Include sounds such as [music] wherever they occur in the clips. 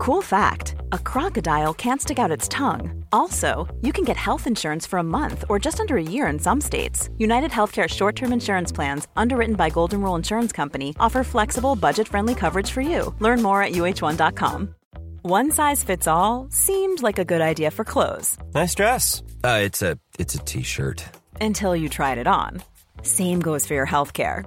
Cool fact a crocodile can't stick out its tongue. Also, you can get health insurance for a month or just under a year in some states. United Healthcare short term insurance plans, underwritten by Golden Rule Insurance Company, offer flexible, budget friendly coverage for you. Learn more at uh1.com. One size fits all seemed like a good idea for clothes Nice dress. Uh, it's a it's a t-shirt. until you tried it on. Same goes for your healthcare.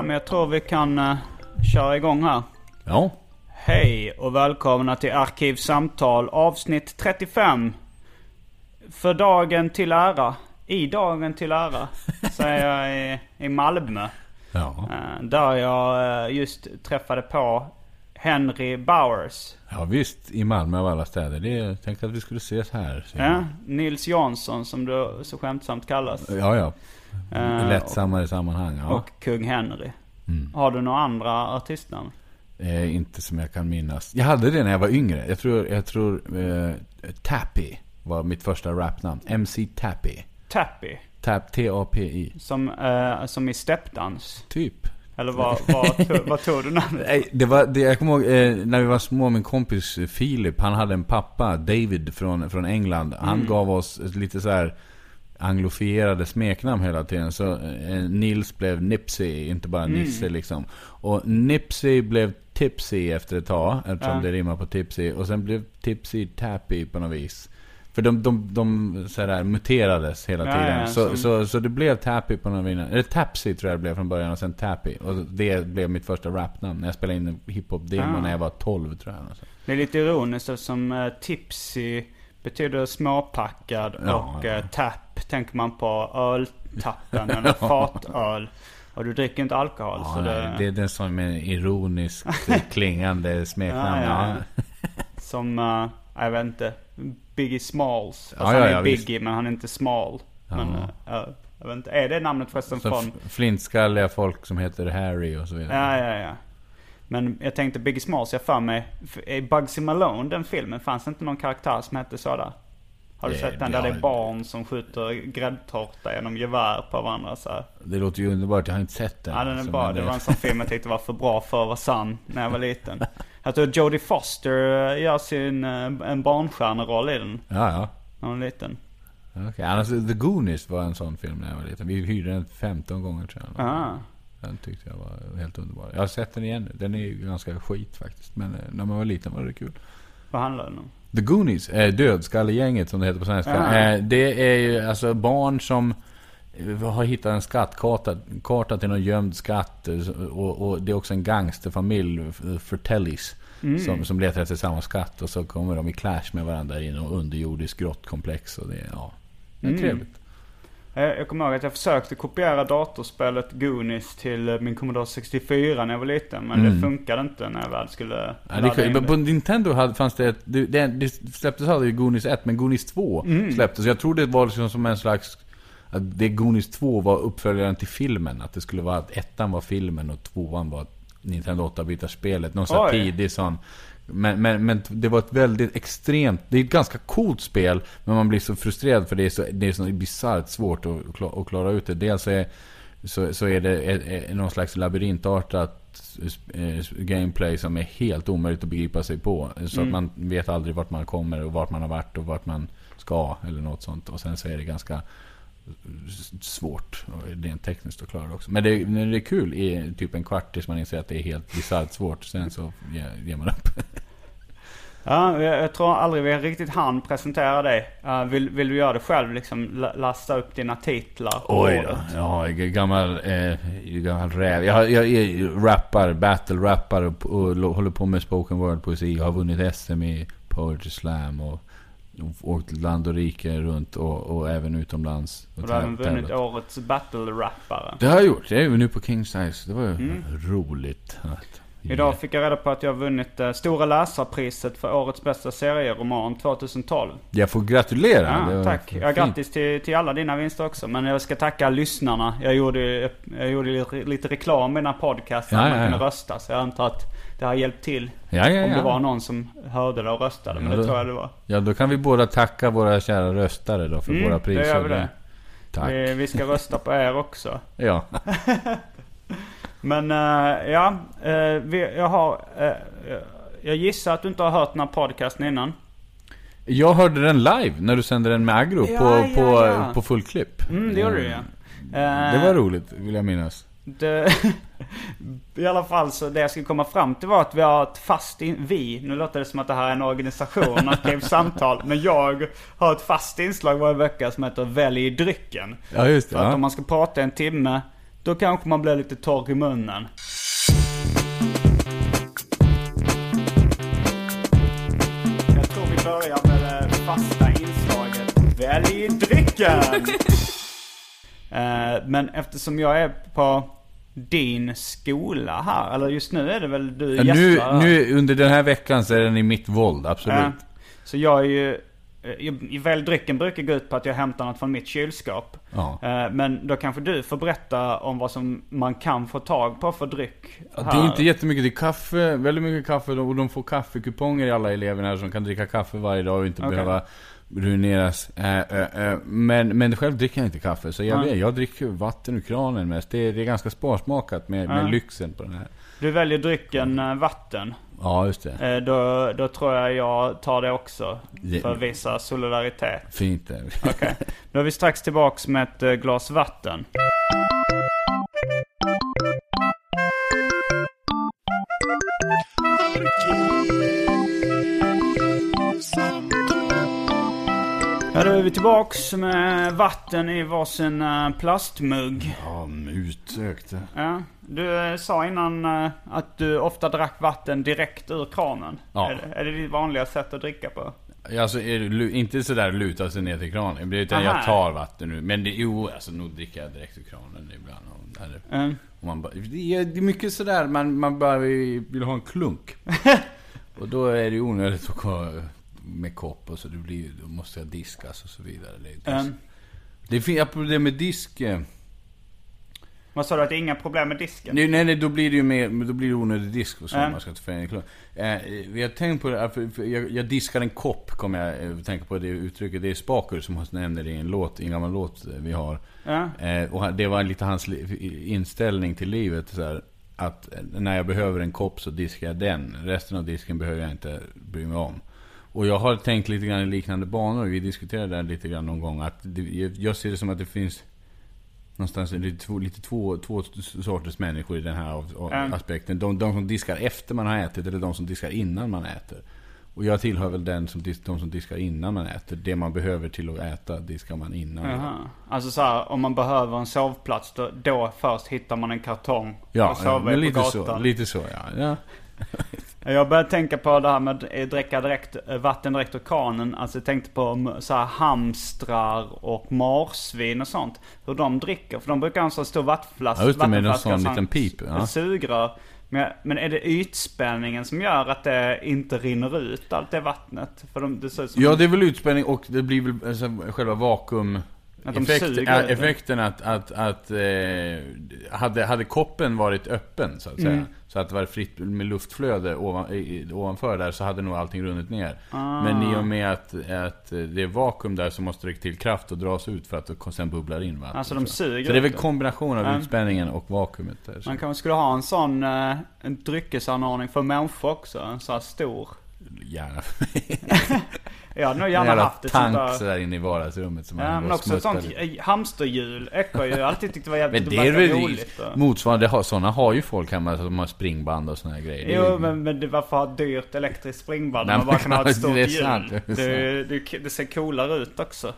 Ja, men jag tror vi kan uh, köra igång här. Ja. Hej och välkomna till Arkivsamtal avsnitt 35. För dagen till ära. I dagen till ära. Säger jag i, i Malmö. Ja. Eh, där jag eh, just träffade på Henry Bowers. ja, visst. I Malmö av alla städer. Det, jag tänkte att vi skulle ses här. Ja, Nils Jansson som du så skämtsamt kallas. ja. ja. Eh, Lättsammare sammanhang. Ja. Och kung Henry. Mm. Har du några andra artistnamn? Eh, inte som jag kan minnas. Jag hade det när jag var yngre. Jag tror, jag tror eh, Tappy var mitt första rapnamn. MC Tappy. Tappy. Tap, T-A-P-I. Som, eh, som i steppdans. Typ. Eller vad, vad, tog, [laughs] vad tog du namnet? Nej, det var, det, jag kommer ihåg eh, när vi var små, min kompis Filip, han hade en pappa, David från, från England. Han Mm. gav oss lite så här anglofierade smeknamn hela tiden. Så eh, Nils blev Nipsey, inte bara Mm. Nisse liksom. Och Nipsey blev Tipsy efter ett tag, eftersom Ja. det rimmar på Tipsy. Och sen blev Tipsy Tappy på något vis. För de, de, de så här, muterades hela Ja, tiden. ja, så, som- så, så det blev Tappy på något vis. Eller Tapsy tror jag det blev från början och sen Tappy. Och det blev mitt första rapnamn. När jag spelade in hiphop-demo Ah. när jag var 12 tror jag. Alltså. Det är lite ironiskt eftersom uh, tipsy betyder småpackad Ja, och ja. eh, tänker man på öltappen [laughs] eller fatöl. Och du dricker inte alkohol. Ja, så nej, det, det är den som är ironiskt [laughs] klingande smeknamn. Ja, Ja, Som, uh, jag vet inte, Biggie Smalls. Fast ja, han är ja, visst. Biggie men han är inte Small. Ja. Men, uh, ja, jag vet inte, är det namnet förresten Så från? flintskalliga folk som heter Harry och så vidare. Ja, ja, ja. Men jag tänkte Biggie Smalls, jag för mig, i Bugsy Malone, den filmen, fanns det inte någon karaktär som hette så där? Har du sett den där det är barn som skjuter gräddtårta genom gevär på varandra så här? Det låter ju underbart, jag har inte sett den. Ja den är alltså, bra. Det var en sån film jag tyckte var för bra för att vara sann när jag var liten. Jag tror Jodie Foster eh, gör sin, eh, en barnstjärneroll i den. Ja, ja. När hon är liten. Okej, annars The Goonies var en sån film när jag var liten. Vi hyrde den 15 gånger tror jag. Ah. Den tyckte jag var helt underbar. Jag har sett den igen nu. Den är ju ganska skit faktiskt. Men eh, när man var liten var det kul. Vad handlar den om? The Goonies, eh, Dödskallegänget som det heter på svenska. Ah. Eh, det är ju alltså barn som eh, har hittat en skattkarta karta till någon gömd skatt. eh, Och, och det är också en gangsterfamilj, eh, Fratellis. Mm. Som, som letar efter samma skatt. Och så kommer de i clash med varandra i någon underjordisk grottkomplex. Och det, ja, det är Mm. trevligt. Eh, Jag kommer ihåg att jag försökte kopiera datorspelet Goonies till eh, min Commodore 64 när jag var liten. Men Mm. det funkade inte när jag väl skulle Ja, det, in men på det. Nintendo hade, fanns det ett, det, det, det släpptes aldrig Goonies 1, men Goonies 2 Mm. släpptes. Jag tror det var liksom som en slags, att det Goonies 2 var uppföljaren till filmen. Att det skulle vara att ettan var filmen och tvåan var Nintendo 8-bitars-spelet. Någon sån tidig sån. Men, men, men det var ett väldigt extremt, det är ett ganska coolt spel. Men man blir så frustrerad för det är så, det är så bisarrt svårt att, kla- att klara ut det. Dels är, så, så är det ett, ett, någon slags labyrintartat eh, gameplay som är helt omöjligt att begripa sig på. Så Mm. att man vet aldrig vart man kommer och vart man har varit och vart man ska eller något sånt. Och sen så är det ganska svårt rent tekniskt att klara det också. Men det, det är kul i typ en kvart tills man inser att det är helt bisarrt svårt. Sen så ger, ger man upp. [laughs] Ja, jag, jag tror aldrig vi riktigt hann presentera dig. Vill, vill du göra det själv? Liksom la- lasta upp dina titlar på Oj då. Ja, jag gammal, eh, gammal räv. Jag, jag är rappar, battle-rappar och, och, lo- håller på med spoken word-poesi. Jag har vunnit SM i Poetry Slam och åkt land och rike runt och, och även utomlands. Och du har även vunnit årets battle-rappare. Det har jag gjort. Det är ju nu på King Size. Det var ju roligt. Att, Mm. Idag fick jag reda på att jag har vunnit eh, Stora läsarpriset för årets bästa serieroman 2012. Jag får gratulera. Ja, var tack. Ja, fint. grattis till, till alla dina vinster också. Men jag ska tacka lyssnarna. Jag gjorde, jag gjorde lite, lite reklam i den här podcasten. Ja, man ja, ja. kunde rösta. Så jag antar att det har hjälpt till. Ja, ja, Om det ja. var någon som hörde det och röstade. Men Ja, det då- tror jag det var. Ja, då kan vi båda tacka våra kära röstare då för Mm, våra det priser. gör vi det. Tack. Vi, vi ska rösta på er också. Ja. [laughs] Men eh, ja, eh, vi, jag har... eh, jag gissar att du inte har hört den här podcasten innan. Jag hörde den live när du sände den med Agro Ja, på, ja, på, ja. på fullklipp. Mm, det gjorde du ja. Det var roligt, vill jag minnas. Det, [laughs] I alla fall så det jag skulle komma fram till var att vi har ett fast in, vi, nu låter det som att det här är en organisation, ett samtal. Men jag har ett fast inslag varje vecka som heter Välj drycken. Ja, just det. För att om man ska prata en timme, då kanske man blir lite torr i munnen. Jag tror vi börjar med det fasta inslaget Välj drycken! [laughs] Eh, Men eftersom jag är på din skola här, eller just nu är det väl du Ja, nu, nu under den här veckan så är den i mitt våld, absolut. Ja. Så jag är ju... eh, Välj drycken brukar gå ut på att jag hämtar något från mitt kylskåp. Ja. Eh, Men då kanske du får berätta om vad som man kan få tag på för dryck. Ja, det är inte jättemycket, det är kaffe, väldigt mycket kaffe och de får kaffekuponger i alla eleverna här som kan dricka kaffe varje dag och inte Okej. behöva ruineras. Eh, Men, men själv dricker jag inte kaffe, så jag, vet, jag dricker vatten ur kranen mest. Det är, det är ganska sparsmakat med, med Ja. lyxen på den här. Du väljer drycken vatten. Ja, just det. Eh, Då, då tror jag jag tar det också. För att visa solidaritet. Fint det. Okej. [laughs] Då är vi strax tillbaks med ett eh, glas vatten. Ja, då är vi tillbaks med vatten i varsin eh, plastmugg. Ja, utsökt. Ja, du eh, sa innan eh, att du ofta drack vatten direkt ur kranen. Ja. Är, det, är det ditt vanliga sätt att dricka på? Alltså, är det, lu- inte sådär luta sig ner till kranen. Utan Aha. jag tar vatten nu. Men det, jo, alltså nog dricker jag direkt ur kranen ibland. Och, eller, Mm. och man bara, det, är, det är mycket sådär, man, man bara vill, vill ha en klunk. [laughs] och då är det onödigt att gå med kopp och så. Det blir, då måste jag diskas och så vidare. Det, är- Mm. det finns problem med disk. eh, Vad sa du, att det är inga problem med disken? Nej, nej, nej, då blir det ju mer, då blir det onödig disk och så. Mm. Man ska klunk. Eh, har tänkt på det, för, jag, jag diskar en kopp, kommer jag eh, tänka på det uttrycket. Det är Spaker som nämner det i en låt, i en gammal låt eh, vi har. Ja. Eh, och det var lite hans inställning till livet. Så här, att eh, när jag behöver en kopp så diskar jag den. Resten av disken behöver jag inte bry mig om. Och jag har tänkt lite grann i liknande banor. Vi diskuterade det här lite grann någon gång. Att det, jag- ser det som att det finns någonstans lite, två, lite två, två sorters människor i den här Mm. aspekten. De, de som diskar efter man har ätit eller de som diskar innan man äter. Och jag tillhör väl den som, de som diskar innan man äter. Det man behöver till att äta diskar man innan. Jaha. Alltså så här, om man behöver en sovplats då, då först hittar man en kartong Ja, och ja sover men på lite så, lite så ja. ja. [laughs] Jag började tänka på det här med att dricka direkt, eh, vatten direkt ur kranen. Alltså jag tänkte på så här hamstrar och marsvin och sånt. Hur de dricker. För de brukar ha en sån stor vattenflaska. Ja, just det, med en sån liten pip, ja. Sugrör. Men, men är det ytspänningen som gör att det inte rinner ut allt det vattnet? För de, det ser ut som Ja, det är väl utspänning och det blir väl alltså, själva vakuum... Att de Effekt, suger det. effekten att, att, att eh, hade, hade koppen varit öppen så att säga. Mm. Så att det var fritt med luftflöde ovan, i- ovanför där så hade nog allting runnit ner. Ah. Men i och med att, att det är vakuum där så måste det till kraft och dras ut för att det sen bubblar in vatten. Alltså de suger Så det är väl kombination av Mm. utspänningen och vakuumet där. Man kanske skulle ha en sån eh, en dryckesanordning för människor också. En sån här stor. Gärna. [laughs] [laughs] Jag hade nog gärna haft ett sånt tank där. sådär inne i vardagsrummet som Ja, men också ett sånt hamsterhjul. Ekorrhjul. Jag alltid tyckt det var [laughs] jävligt Men det är väl roligt. motsvarande, har- sådana har ju folk hemma, de har springband och såna här grejer. Jo, men, men det, varför ha dyrt elektriskt springband när man bara men- kan ha ett [laughs] stort det hjul? sant, det det, det, det ser coolare ut också.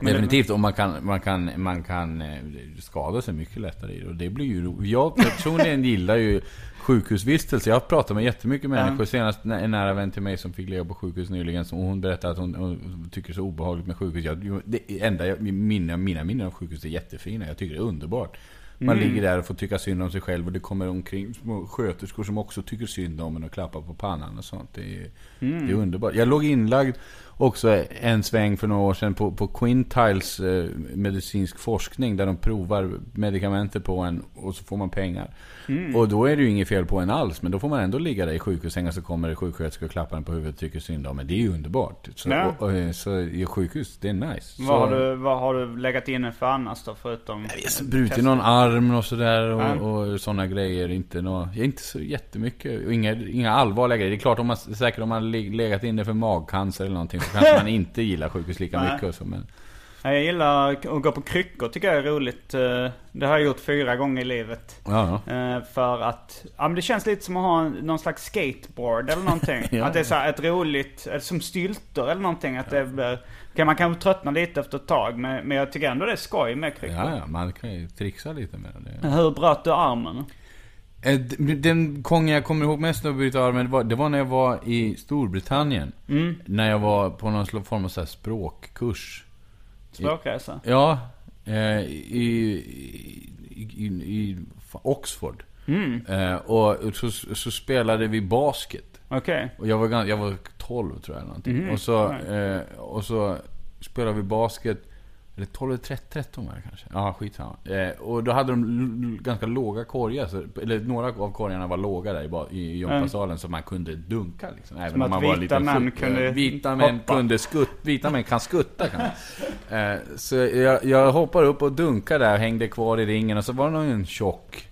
Definitivt, och man kan, man kan, man kan eh, skada sig mycket lättare i det. Och det blir ju ro- Jag personligen gillar ju sjukhusvistelse. Jag har pratat med jättemycket människor. Senast en nära vän till mig som fick ligga på sjukhus nyligen. Och hon berättade att hon, hon tycker så obehagligt med sjukhus. Jag, det enda jag, mina, mina minnen av sjukhus är jättefina. Jag tycker det är underbart. Man ligger där och får tycka synd om sig själv. Och det kommer omkring små sköterskor som också tycker synd om en och klappar på pannan och sånt. Det är, det är underbart. Jag låg inlagd också en sväng för några år sedan på, på Quintiles eh, medicinsk forskning. Där de provar medikamenter på en och så får man pengar. Och då är det ju inget fel på en alls. Men då får man ändå ligga där i sjukhussängen så kommer sjuksköterskor och klappar en på huvudet och tycker synd om en. Det är ju underbart. Så, Ja. och, och, så i sjukhus, det är nice. Vad, har så, du, vad har du legat inne för annars då förutom? har brutit någon arm och sådär och, Ja. och sådana grejer. Inte, nå, inte så jättemycket. Och inga, inga allvarliga grejer. Det är klart om man, säkert om man har leg- legat inne för magcancer eller någonting kanske man [laughs] inte gillar sjukhus lika Nej. mycket. Och så, men, Ja, Jag gillar att gå på kryckor tycker jag är roligt. Eh, Det har jag gjort fyra gånger i livet. ja. Eh, För att, ja men det känns lite som att ha någon slags skateboard eller någonting. [laughs] Ja. Att det är så ett roligt, eller som stylter eller någonting. Att det blir, kan man kanske tröttna lite efter ett tag. Men, men jag tycker ändå det är skoj med kryckor. ja, ja, man kan ju trixa lite med det. Hur bröt du armen? Eh, Den gången jag kommer ihåg mest av att bryta armen, det var, det var när jag var i Storbritannien. Mm. När jag var på någon form av så språkkurs. Språkresa? Ja, eh, i, i, i, i Oxford. Mm. Eh, och så, så spelade vi basket. Okej. Och jag var, jag var 12 tror jag. Någonting. Mhm, Och, så, eh, och så spelade vi basket. Eller 12 eller 13, 13 var det kanske. Ja, skitsamma. Eh, och då hade de ganska låga korgar. Så, eller några av korgarna var låga där i, i gympasalen. Så man kunde dunka liksom. Även Som om man var lite män full. kunde Eh, Vita män hoppa. kunde skutta. Vita män kan skutta kan eh, Så jag, jag hoppade upp och dunkade där och hängde kvar i ringen. Och så var det någon tjock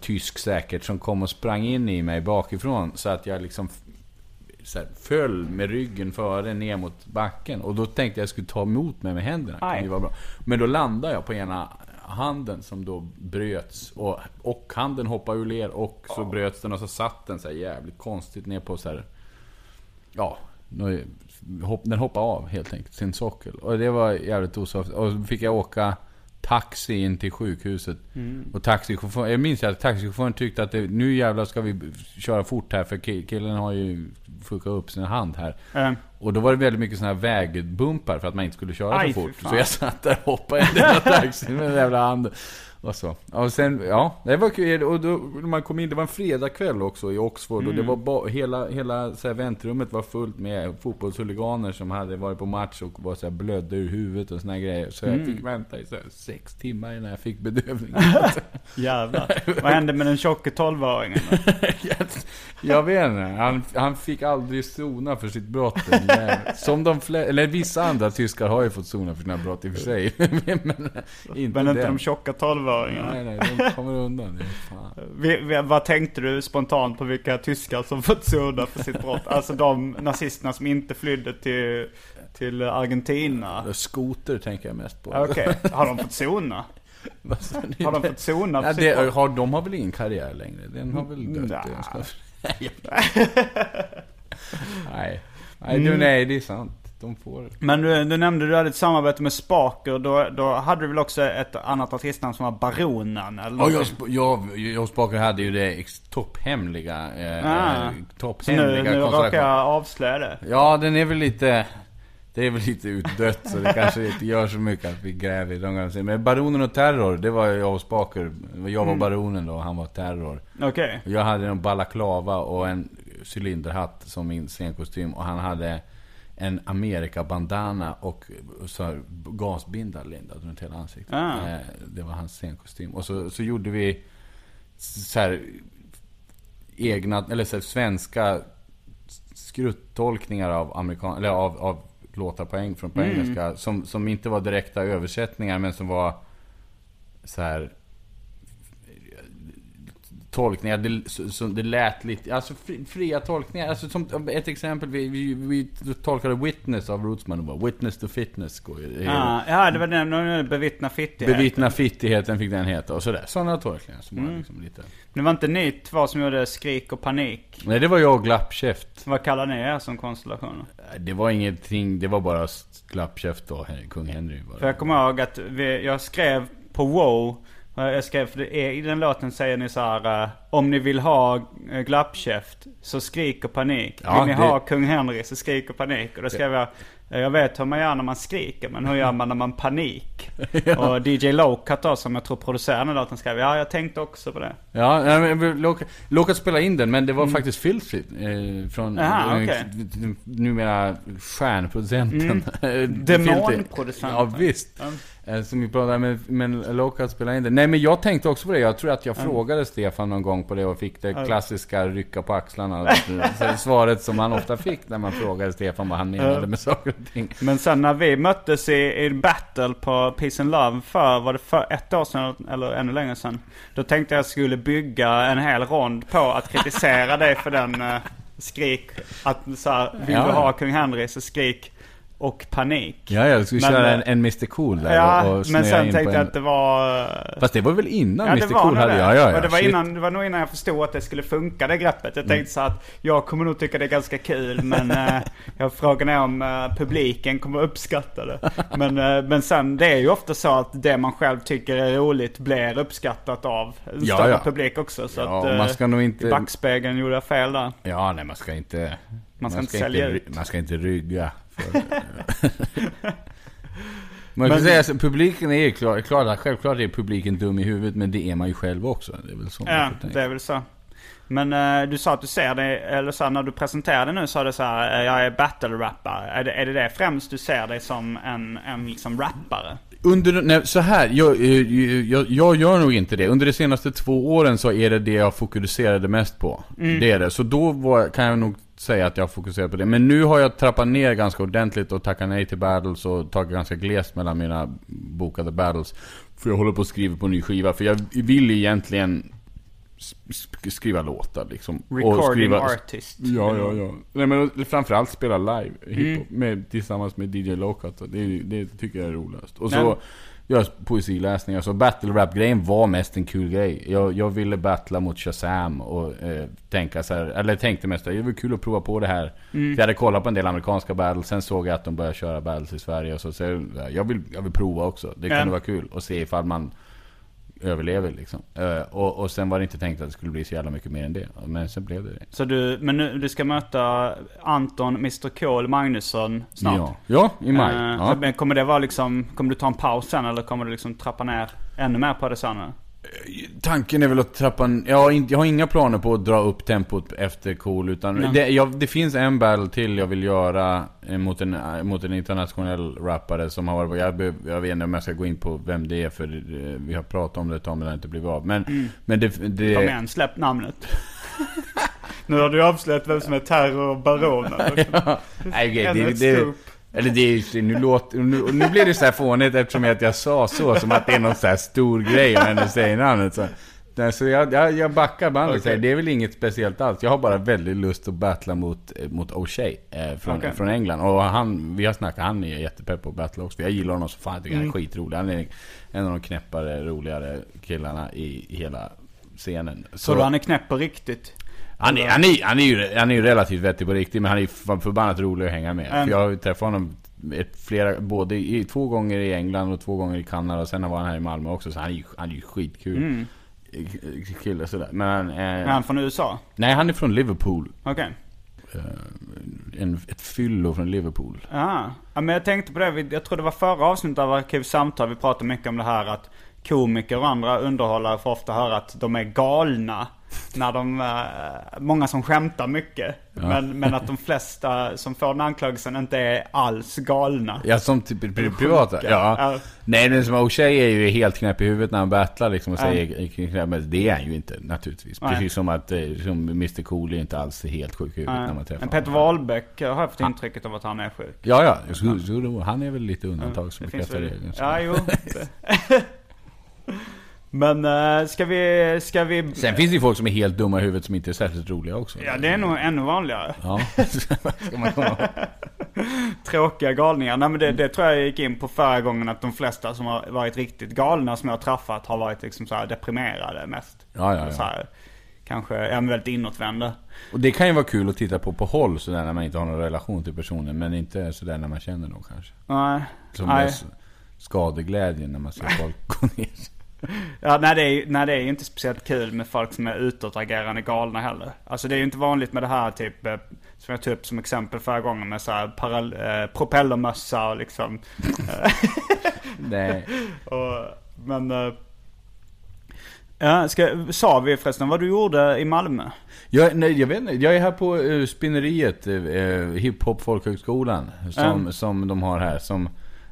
tysk säkert som kom och sprang in i mig bakifrån så att jag liksom så här, föll med ryggen före ner mot backen. Och då tänkte jag att jag skulle ta emot mig med händerna. Aj. Det var bra. Men då landade jag på ena handen som då bröts. Och, och handen hoppade ur led och så bröts den och så satt den så jävligt konstigt ner på så här. Ja, den hoppade av helt enkelt, sin sockel. Och det var jävligt osoft. Och så fick jag åka taxi in till sjukhuset. Och taxichauffören, jag minns att taxichauffören tyckte att det, nu jävlar ska vi köra fort här för ki- killen har ju fuckat upp sin hand här. Eh, Och då var det väldigt mycket sådana här vägbumpar för att man inte skulle köra Aj, så fort. Så jag satt där och hoppade i den där [laughs] taxin med den jävla handen. Och så. Och sen, ja, det var kul. Och då, när man kom in, det var en fredagkväll också i Oxford. Och det var ba, hela, hela så här, väntrummet var fullt med fotbollshuliganer som hade varit på match och var så här, blödde ur huvudet och såna grejer. Så jag fick vänta i så här, sex timmar innan jag fick bedövning. [laughs] jävlar. Vad hände med den tjocke tolvåringen? [laughs] jag, jag vet inte. Han, han fick aldrig sona för sitt brott. Som de flesta, eller vissa andra tyskar har ju fått sona för sina brott i och för sig. [laughs] men inte Men inte den. de tjocka tolvåringarna? Nej, nej, de kommer undan. Vi, vi, vad tänkte du spontant på vilka tyskar som fått sona för sitt brott? Alltså de nazisterna som inte flydde till, till Argentina? Skoter tänker jag mest på. Okej, har de fått sona? [laughs] Har de fått sona för [laughs] Ja, sitt det, brott? har, de har väl ingen karriär längre? Den har väl dött? Ska- [laughs] nej. Nej, du, nej, det är sant. De får... Men du, du nämnde du hade ett samarbete med Spaker. Då, då hade du väl också ett annat artistnamn som var Baronen? Eller Ja, jag, jag, jag Spaker hade ju det topphemliga, eh, Ah. eh, Så nu, topphemliga nu råkar jag avslöja det. Ja, den är väl lite... Det är väl lite utdött så det kanske inte gör så mycket att vi gräver i de gamla. Men Baronen och Terror, det var jag och Spaker. Jag var Baronen då och han var Terror. Okej. Jag hade en balaklava och en cylinderhatt som min scenkostym. Och han hade en Amerika-bandana och så här gasbindlar lindad runt hela ansiktet. Ah. Eh, Det var hans scenkostym. Och så, så gjorde vi så här egna, eller så här, svenska skruttolkningar av, amerikan, eller av, av låtar på, eng, från på engelska. Som, som inte var direkta översättningar men som var så här tolkningar. Det, så, så det lät lite, alltså fri, fria tolkningar. Alltså som ett exempel, vi, vi, vi tolkade Witness av Rootsman. Witness to fitness. ju- Ja, ja, det var den, bevittna fittighet. Bevittna fittigheten fick den heta och sådär. Sådana tolkningar som Mm. liksom lite... Det var inte ni två som gjorde skrik och panik. Nej, det var jag och Glappkäft. Vad kallar ni er som konstellationer? Det var ingenting, det var bara Glappkäft och kung Henry. Bara. För jag kommer ihåg att vi, jag skrev på WoW. Eh, Jag skrev, för det är, i den låten säger ni så här. eh, Om ni vill ha eh, glappkäft så skrik och panik. Ja, vill ni det- ha kung Henry så skrik och panik. Och då skrev jag. Jag vet hur man gör när man skriker men hur [laughs] gör man när man panik? Och DJ Locat då som jag tror producerar den låten skrev. Ja jag tänkte också på det. Ja, nej, men vi låg- låg spela in den, men det var faktiskt Filthy. Eh, från Aha, okej. numera stjärnproducenten. [laughs] Demonproducenten. Ja, visst. Eh, Som vi pratade med, men Local spelade in det. Nej men jag tänkte också på det. Jag tror att jag frågade Stefan någon gång på det och fick det klassiska rycka på axlarna. Så Svaret som man ofta fick när man frågade Stefan vad han menade med saker och ting. Men sen när vi möttes i, i battle på Peace and Love för, var det för ett år sedan eller ännu längre sedan? Då tänkte jag skulle bygga en hel rond på att kritisera dig för den eh, skrik. Att så här, vill Ja. du ha kung Henry så skrik och panik. Ja, jag skulle Men, köra eh, en, en Mr Cool där Ja, och, och men sen in tänkte jag en... att det var... eh, Fast det var väl innan Ja, Mr Cool hade... Ja, ja, ja. Och det var, shit. innan, det var nog innan jag förstod att det skulle funka det greppet. Jag tänkte så att jag kommer nog tycka det är ganska kul men eh, [laughs] jag frågan är om eh, publiken kommer uppskatta det. Men, eh, men sen det är ju ofta så att det man själv tycker är roligt blir uppskattat av en Ja, större ja. publik också. Så Ja, att, och eh, man ska nog inte- backspegeln gjorde jag fel där. Ja, nej man ska inte... Man ska inte sälja ry- ut. Man ska inte rygga. [laughs] Man kan Men- säga att publiken är ju klar, klar, självklart är publiken dum i huvudet, men det är man ju själv också. Det är väl så Ja, det är väl så. Men eh, du sa att du ser dig, eller så här, när du presenterade nu sa du så här, eh, jag är battle-rappare. Är det, är det det främst du ser dig som en, en liksom rappare? Under, nej, så här, jag, eh, jag, jag gör nog inte det. Under de senaste två åren så är det det jag fokuserade mest på. Mm. Det är det. Så då var, kan jag nog säga att jag fokuserar på det. Men nu har jag trappat ner ganska ordentligt och tackat nej till battles och tagit ganska glest mellan mina bokade battles. För jag håller på att skriva på en ny skiva. För jag vill egentligen skriva låtar liksom. Och Recording skriva, artist. Ja, ja, ja. Nej men framförallt spela live hiphop Mm. med, tillsammans med DJ Locat. Det, det tycker jag är roligast. Och så göra poesiläsningar. Så battle rap grejen var mest en kul grej. Jag, jag ville battla mot Shazam och eh, tänka så här, eller tänkte mest att det var kul att prova på det här. Mm. För jag hade kollat på en del amerikanska battles, sen såg jag att de började köra battles i Sverige och så, så jag, vill, jag vill prova också. Det kunde vara kul och se ifall man överlever liksom. Eh, och, och sen var det inte tänkt att det skulle bli så jävla mycket mer än det. Men sen blev det det. Så du, men nu, du ska möta Anton Mr Kohl Magnusson snart? Ja, ja i maj. Eh, ja. Men kommer det vara liksom, kommer du ta en paus sen eller kommer du liksom trappa ner ännu mer på det sen? Tanken är väl att trappa... Jag har, inte, jag har inga planer på att dra upp tempot efter cool utan det, jag, det finns en battle till jag vill göra eh, mot en, eh, mot en internationell rappare som har varit... Jag, be- jag vet inte om jag ska gå in på vem det är för eh, vi har pratat om det ett tag men det har inte blivit av. Men, men det... det Kom igen, släpp namnet. [laughs] nu har du avslöjat vem som är terrorbaronen. [laughs] Okej, Ännu det, det. Eller det är nu låter, nu, nu blir det så här fånigt eftersom att jag sa så, som att det är någon så här stor grej om jag ändå säger namnet. Så, Nej, så jag, jag, jag backar bandet säger, det är väl inget speciellt alls. Jag har bara väldigt lust att battla mot, eh, mot O'Shea eh, från, Okej. från England. Och han, vi har snackat, han är jättepepp på att battla också. Jag gillar honom så fan, jag tycker Mm. han är skitrolig. Han är en av de knäppare, roligare killarna i, hela scenen. Så du han är knäpp på riktigt? Han är, han, är, han, är ju, han är ju relativt vettig på riktigt, men han är ju för- förbannat rolig att hänga med. Mm. För jag har ju träffat honom flera, både i, två gånger i England och två gånger i Kanada. Och sen var han här i Malmö också, så han är ju, han är ju skitkul. Mm. Kille sådär. Men han, eh, Är han från USA? Nej, han är från Liverpool. Okej. En, ett fyllo från Liverpool. Ja. ja, men jag tänkte på det. Jag tror det var förra avsnittet av Arkivsamtal. Vi pratade mycket om det här att komiker och andra underhållare får ofta höra att de är galna. När de, eh, många som skämtar mycket. Men, men att de flesta som får den anklagelsen inte är alls galna. Ja, som typ pri- privata. Ja. Ja. Nej, men som O'Shea är ju helt knäpp i huvudet när han battlar liksom och Ja. säger men det är han ju inte naturligtvis. Nej. Precis som att eh, som Mr Cool är inte alls helt sjuk i huvudet när man träffar Men Peter honom. Wahlbeck har haft intrycket av att han är sjuk. Ja, ja. Han är väl lite undantag som Det bekräftar så. Ja, jo. [laughs] [laughs] Men uh, ska vi, ska vi... Sen finns det ju folk som är helt dumma i huvudet som inte är särskilt roliga också. Ja, det är nog ännu vanligare. Ja. [laughs] [laughs] Tråkiga galningar. Nej men det, det tror jag gick in på förra gången att de flesta som har varit riktigt galna som jag har träffat har varit liksom så här deprimerade mest. Ja, ja, Så ja. här, kanske, ja men väldigt inåtvända. Och det kan ju vara kul att titta på på håll sådär när man inte har någon relation till personen. Men inte sådär när man känner någon kanske. Nej. Som Nej. skadeglädjen när man ser [laughs] folk gå ner. Ja, nej det, är, nej det är ju inte speciellt kul med folk som är utåtagerande galna heller. Alltså det är ju inte vanligt med det här typ, eh, som jag tog upp som exempel förra gången med så här paral, eh, propellermössa och liksom. [laughs] Nej. [laughs] Och, men... Eh, ja, ska, sa vi förresten vad du gjorde i Malmö? Jag, nej, jag vet inte. Jag är här på uh, Spinneriet, uh, Hiphop Folkhögskolan. Som, Mm. som de har här. Som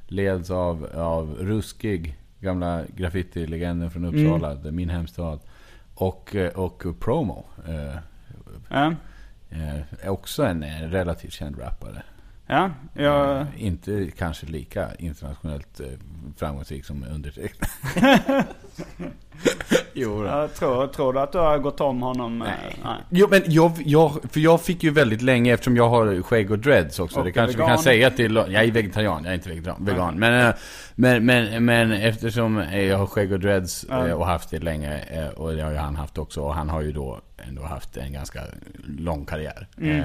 leds av, av Ruskig, gamla graffiti-legenden från Uppsala. det är Min hemstad. Och, eh, och Promo. är också en relativt känd rappare. Ja, jag, Eh, inte kanske lika internationellt eh, framgångsrik som undertecknad. [laughs] jo, jag tror, tror du att du har gått om honom? eh, Nej. Jo, men jag, jag, för jag fick ju väldigt länge, eftersom jag har skägg och dreads också. Och det kanske vi vegan. kan säga till... Jag är vegetarian, jag är inte vegetarian, vegan. Men, men, men, men eftersom jag har skägg och dreads eh, och haft det länge. Och det har ju han haft också. Och han har ju då ändå haft en ganska lång karriär. Mm.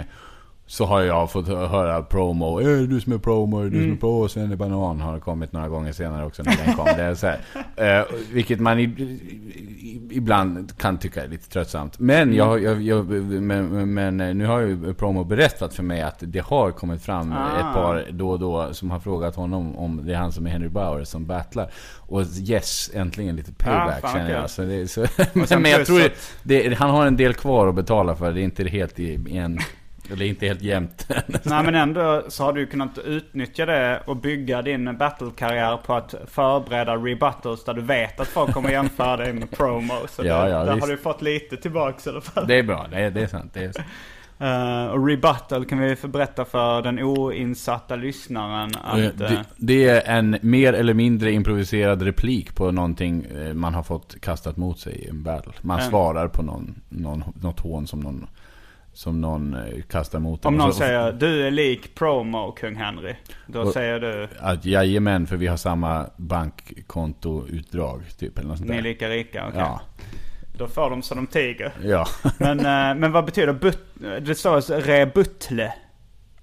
Eh, Så har jag fått hö- höra promo. Är det du som är promo? Är det du Mm. som är promo? Och sen är banan. Har kommit några gånger senare också när den kom. Det är så här, eh, vilket man i, i, ibland kan tycka är lite tröttsamt. Men, jag, jag, jag, men, men nu har ju promo berättat för mig att det har kommit fram Ah. ett par då och då som har frågat honom om det är han som är Henry Bauer som battlar. Och yes, äntligen lite payback fan, känner jag. Så det, så, men, [laughs] men jag tror att- det, han har en del kvar att betala för. Det är inte helt i i en... Eller inte helt jämnt. [laughs] Nej men ändå så har du kunnat utnyttja det och bygga din battle-karriär på att förbereda rebuttals där du vet att folk kommer jämföra dig med promo. Så Ja, det, ja, där visst. har du fått lite tillbaks i alla fall. Det är bra, det är, det är sant. Det är, sant. Eh, och rebuttal kan vi berätta för den oinsatta lyssnaren att... Eh, eh, det, det är en mer eller mindre improviserad replik på någonting eh, man har fått kastat mot sig i en battle. Man Mm. svarar på någon, någon, något hån som någon, som någon eh, kastar mot om någon så- säger du är lik promo kung Henry. Då Och- säger du Att jajamän, för vi har samma bankkontoutdrag typ. Eller något sånt ni är där. lika rika. okej. Ja, Då får de som de tiger. ja. [laughs] Men, eh, men vad betyder but... Det står rebutle.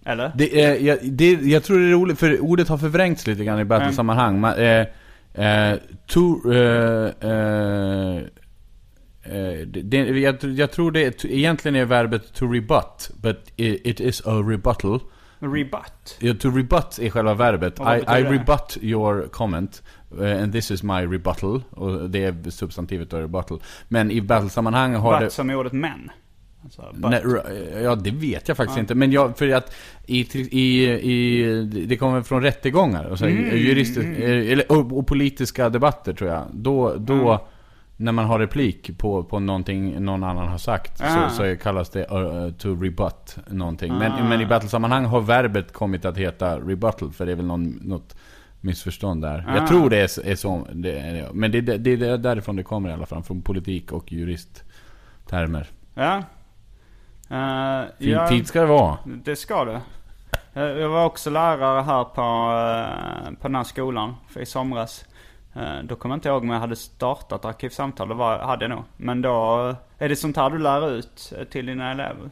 Eller? Det är, jag, det, jag tror det är roligt, för ordet har förvrängts lite grann i battlesammanhang. Man, eh, eh, to, eh, eh, eh, det, det, jag, jag tror det är, egentligen är verbet to rebut, but it, it is a rebuttal. Rebut. Ja, to rebut är själva verbet. I, I det? rebut your comment. eh, and this is my rebuttal. Och det är substantivet av rebuttal. Men i battlesammanhang har det... But som i ordet män. Alltså. Nej, ra- ja, det vet jag faktiskt inte. Men jag, för att i, i, i, det kommer från rättegångar. Och, så, Mm, jurister, eh, eller, och, och politiska debatter tror jag. Då, då Mm. När man har replik på, på någonting någon annan har sagt. Ah. Så, så kallas det uh, to rebut någonting. Ah. Men, men i battlesammanhang har verbet kommit att heta rebuttal. För det är väl någon, något missförstånd där. Ah. Jag tror det är, är så. Det, är- men det, det, det är därifrån det kommer i alla fall. Från politik och juristtermer. Ja. Uh, Fint, ja, fint ska det vara. det ska det. Eh, Jag var också lärare här på, eh, på den här skolan för i somras. Eh, Då kommer jag inte ihåg om jag hade startat Arkivsamtal. Det var, hade jag nog. Men då, eh, är det sånt här du lär ut eh, till dina elever?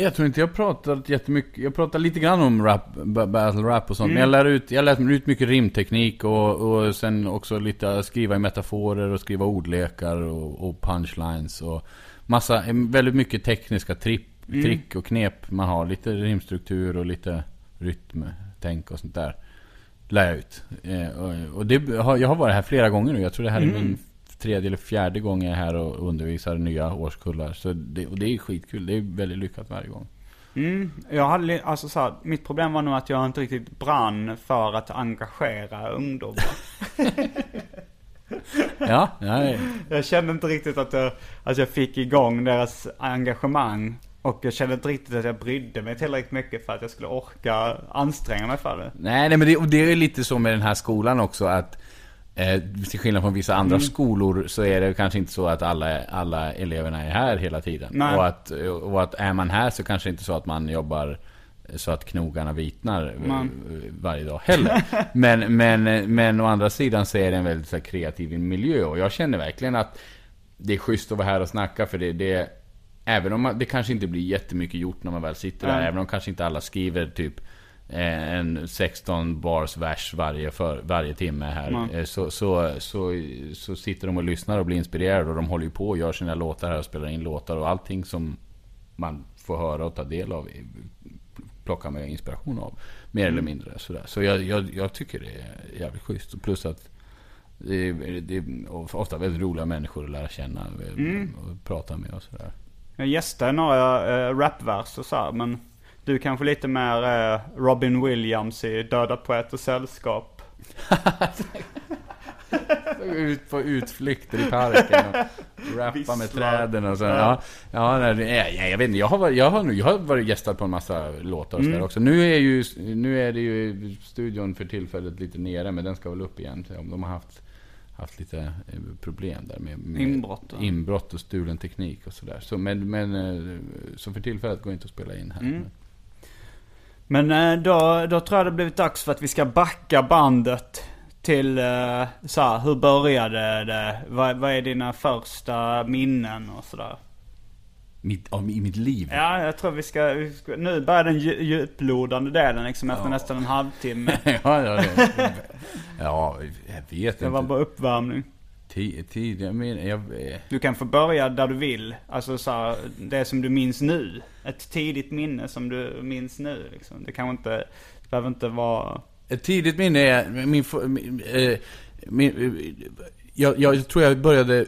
Jag tror inte jag pratat jättemycket. Jag pratar lite grann om rap, ba- battle rap och sånt. Mm. Men jag lär ut, jag lär ut mycket rimteknik och, och sen också lite skriva i metaforer och skriva ordlekar och, och punchlines och massa, väldigt mycket tekniska tripp, Mm. trick och knep man har. Lite rimstruktur och lite rytm, tänk och sånt där. Lär jag ut. Eh, och, det har, jag har varit här flera gånger nu. Jag tror det här är Mm. min tredje eller fjärde gång jag är här och undervisar nya årskullar. Så det, och det är skitkul. Det är väldigt lyckat varje gång. Mm, jag hade, alltså så här, mitt problem var nog att jag inte riktigt brann för att engagera ungdomar. [laughs] Ja, nej. Jag kände inte riktigt att jag, att jag fick igång deras engagemang. Och jag kände inte riktigt att jag brydde mig tillräckligt mycket för att jag skulle orka anstränga mig för det. Nej, nej men det, och det är lite så med den här skolan också att Eh, till skillnad från vissa andra skolor så är det kanske inte så att alla, alla eleverna är här hela tiden. Nej. Och att, och att är man här så kanske inte så att man jobbar så att knogarna vitnar eh, varje dag heller. [laughs] men, men, men å andra sidan så är det en väldigt så kreativ miljö. Och jag känner verkligen att det är schysst att vara här och snacka. För det, det Även om man, det kanske inte blir jättemycket gjort när man väl sitter där. Nej. Även om kanske inte alla skriver typ eh, en 16 bars vers varje, för, varje timme här. Eh, Så, så, så, så sitter de och lyssnar och blir inspirerade. Och de håller ju på och gör sina låtar här och spelar in låtar. Och allting som man får höra och ta del av i- plockar med inspiration av. Mer eller mindre sådär. Så jag, jag, jag tycker det är jävligt schysst. Plus att det är, det är ofta väldigt roliga människor att lära känna och prata med och sådär. Jag gästade några äh, rapverser så här, men du kanske lite mer eh, Robin Williams i Döda Poeters Sällskap. [laughs] Ut på utflykter i parken och rappa med Visslar. träden och så. Ja. Ja, nej, jag, vet inte. Jag har, varit, jag, har, jag har varit gästad på en massa låtar och Mm. också. Nu är, ju, nu är det ju studion för tillfället lite nere, men den ska väl upp igen. Så De har haft, haft lite eh, problem där med, med Inbrott, inbrott och stulen teknik och sådär. Så, men, men, eh, så för tillfället går det inte att spela in här. Mm. Men eh, då, då tror jag det blivit dags för att vi ska backa bandet till så här, hur började det? Vad, vad är dina första minnen och sådär? Mitt, av, I mitt liv. Ja, jag tror vi ska, vi ska nu börjar den dju- djuplodande delen liksom efter nästan en halvtimme. [laughs] ja, ja, det, ja, jag vet Det var inte. bara uppvärmning. Tid, tid, jag Du kan få börja där du vill. Alltså så här, det som du minns nu. Ett tidigt minne som du minns nu liksom. Det kan inte, det behöver inte vara... Ett tidigt minne är min... min, eh, min eh, jag, jag tror jag började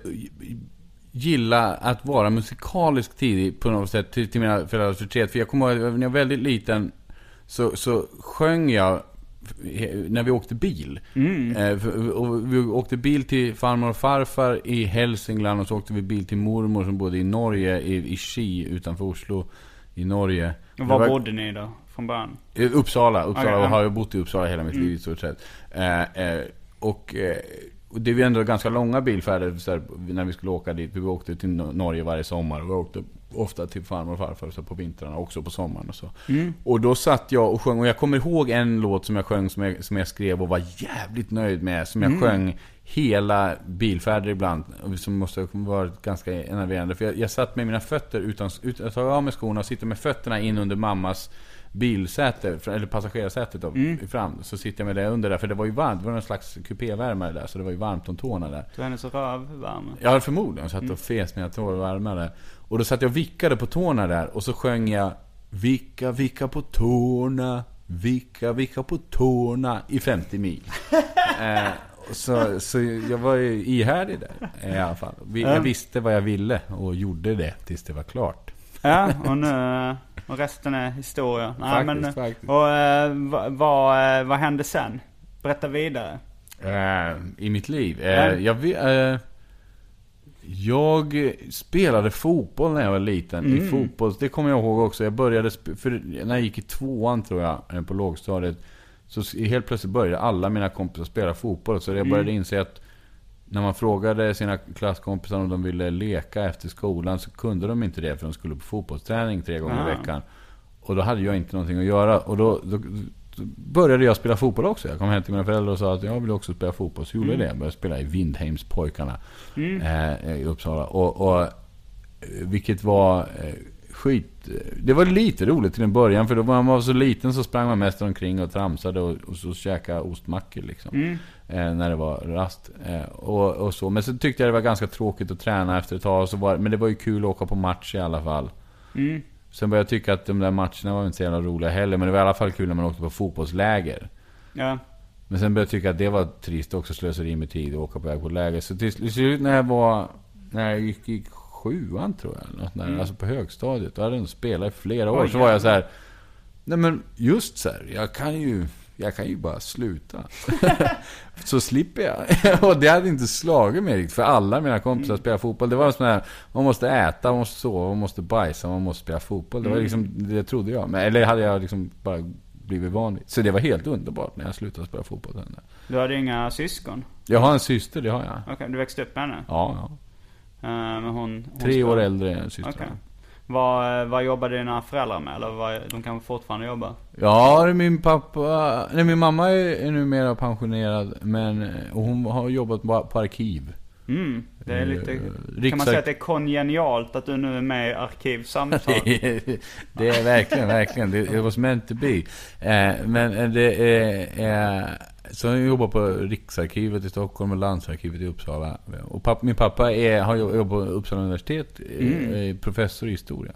gilla att vara musikalisk tidigt på något sätt till, till mina föräldrars förtret. För jag kommer ihåg när jag var väldigt liten så, så sjöng jag eh, när vi åkte bil. Eh, för- och vi åkte bil till farmor och farfar i Hälsingland och så åkte vi bil till mormor som bodde i Norge, i, i Ski utanför Oslo i Norge. Och var var- bodde ni då? Från början? Eh, Uppsala, Uppsala. Okej, och ja. har bott i Uppsala hela mitt liv i stort sett. Eh, eh, och, eh, det var ändå ganska långa bilfärder här, när vi skulle åka dit. Vi åkte till No- Norge varje sommar. Och vi åkte ofta till farmor och farfar så på vintrarna, också på sommaren och så. Och då satt jag och sjöng. Och jag kommer ihåg en låt som jag sjöng som jag, som jag skrev och var jävligt nöjd med. Som jag sjöng hela bilfärder ibland. Som måste ha varit ganska enerverande. För jag, jag satt med mina fötter utan, utan att ta av mig skorna och sitter med fötterna in under mammas bilsäte, eller passagerarsätet då, fram. Så sitter jag med det under där, för det var ju varmt. Det var någon slags kupévärmare där, så det var ju varmt om tårna där. Så hennes rövvärme? Ja, förmodligen. Satt och fes mina tår varmare. Och då satt jag och vickade på tårna där. Och så sjöng jag Vicka, vicka på tårna. Vicka, vicka på tårna. I 50 mil. [laughs] eh, så, så jag var ju ihärdig där i alla fall. Jag visste vad jag ville och gjorde det tills det var klart. Ja, och nu... Och resten är historia. Nej, Faktiskt, men, faktiskt. Och eh, vad, vad, eh, vad hände sen? Berätta vidare. Eh, I mitt liv? Eh, Ja. jag, eh, jag spelade fotboll när jag var liten. Mm. I fotboll, det kommer jag ihåg också. Jag började, för när jag gick i tvåan tror jag, eh, på lågstadiet. Så helt plötsligt började alla mina kompisar spela fotboll. Så jag började inse att när man frågade sina klasskompisar om de ville leka efter skolan så kunde de inte det för de skulle på fotbollsträning tre gånger Ah. i veckan. Och då hade jag inte någonting att göra. Och då, då, då började jag spela fotboll också. Jag kom hem till mina föräldrar och sa att jag vill också spela fotboll. Så gjorde jag det. Jag började spela i Vindheimspojkarna eh, i Uppsala. Och, och, eh, vilket var eh, skit... Det var lite roligt till en början. För då var man var så liten så sprang man mest omkring och tramsade och, och så käkade ostmackor liksom. Eh, när det var rast. Eh, och, och så. Men så tyckte jag det var ganska tråkigt att träna efter ett tag. Så var, men det var ju kul att åka på match i alla fall. Sen började jag tycka att de där matcherna var inte så jävla roliga heller. Men det var i alla fall kul när man åkte på fotbollsläger. Ja. Men sen började jag tycka att det var trist också, slöseri med tid att åka på väg på läger. Så till slut när jag var, när jag gick i sjuan tror jag, något där, alltså på högstadiet. Då hade ändå spelat i flera år. Mm. Oj, så var jag så här. Nej men just så här, jag kan ju, jag kan ju bara sluta. [laughs] så slipper jag. [laughs] och det hade inte slagit mig riktigt. För alla mina kompisar spelar fotboll. Det var sån här, man måste äta, man måste sova, man måste bajsa, man måste spela fotboll. Det var liksom, det trodde jag. Men, eller hade jag liksom bara blivit vanligt. Så det var helt underbart när jag slutade spela fotboll. Du hade inga syskon? Jag har en syster, det har jag. Okej, okay, du växte upp med henne? Ja, ja. Uh, men hon, hon Tre år äldre än syster. Okay. Vad, vad jobbar dina föräldrar med? Eller vad, de kanske fortfarande jobbar? Ja, min pappa... Nej, min mamma är, är numera pensionerad. Men och hon har jobbat på, på arkiv. Mm, det är lite... Riksark... Kan man säga att det är kongenialt att du nu är med i Arkivsamtal? [laughs] det är verkligen, verkligen. Det was meant to be. Eh, men det är... Eh, så jag jobbar på Riksarkivet i Stockholm och Landsarkivet i Uppsala. Och pappa, min pappa är, har jobbat på Uppsala universitet, mm. professor i historia.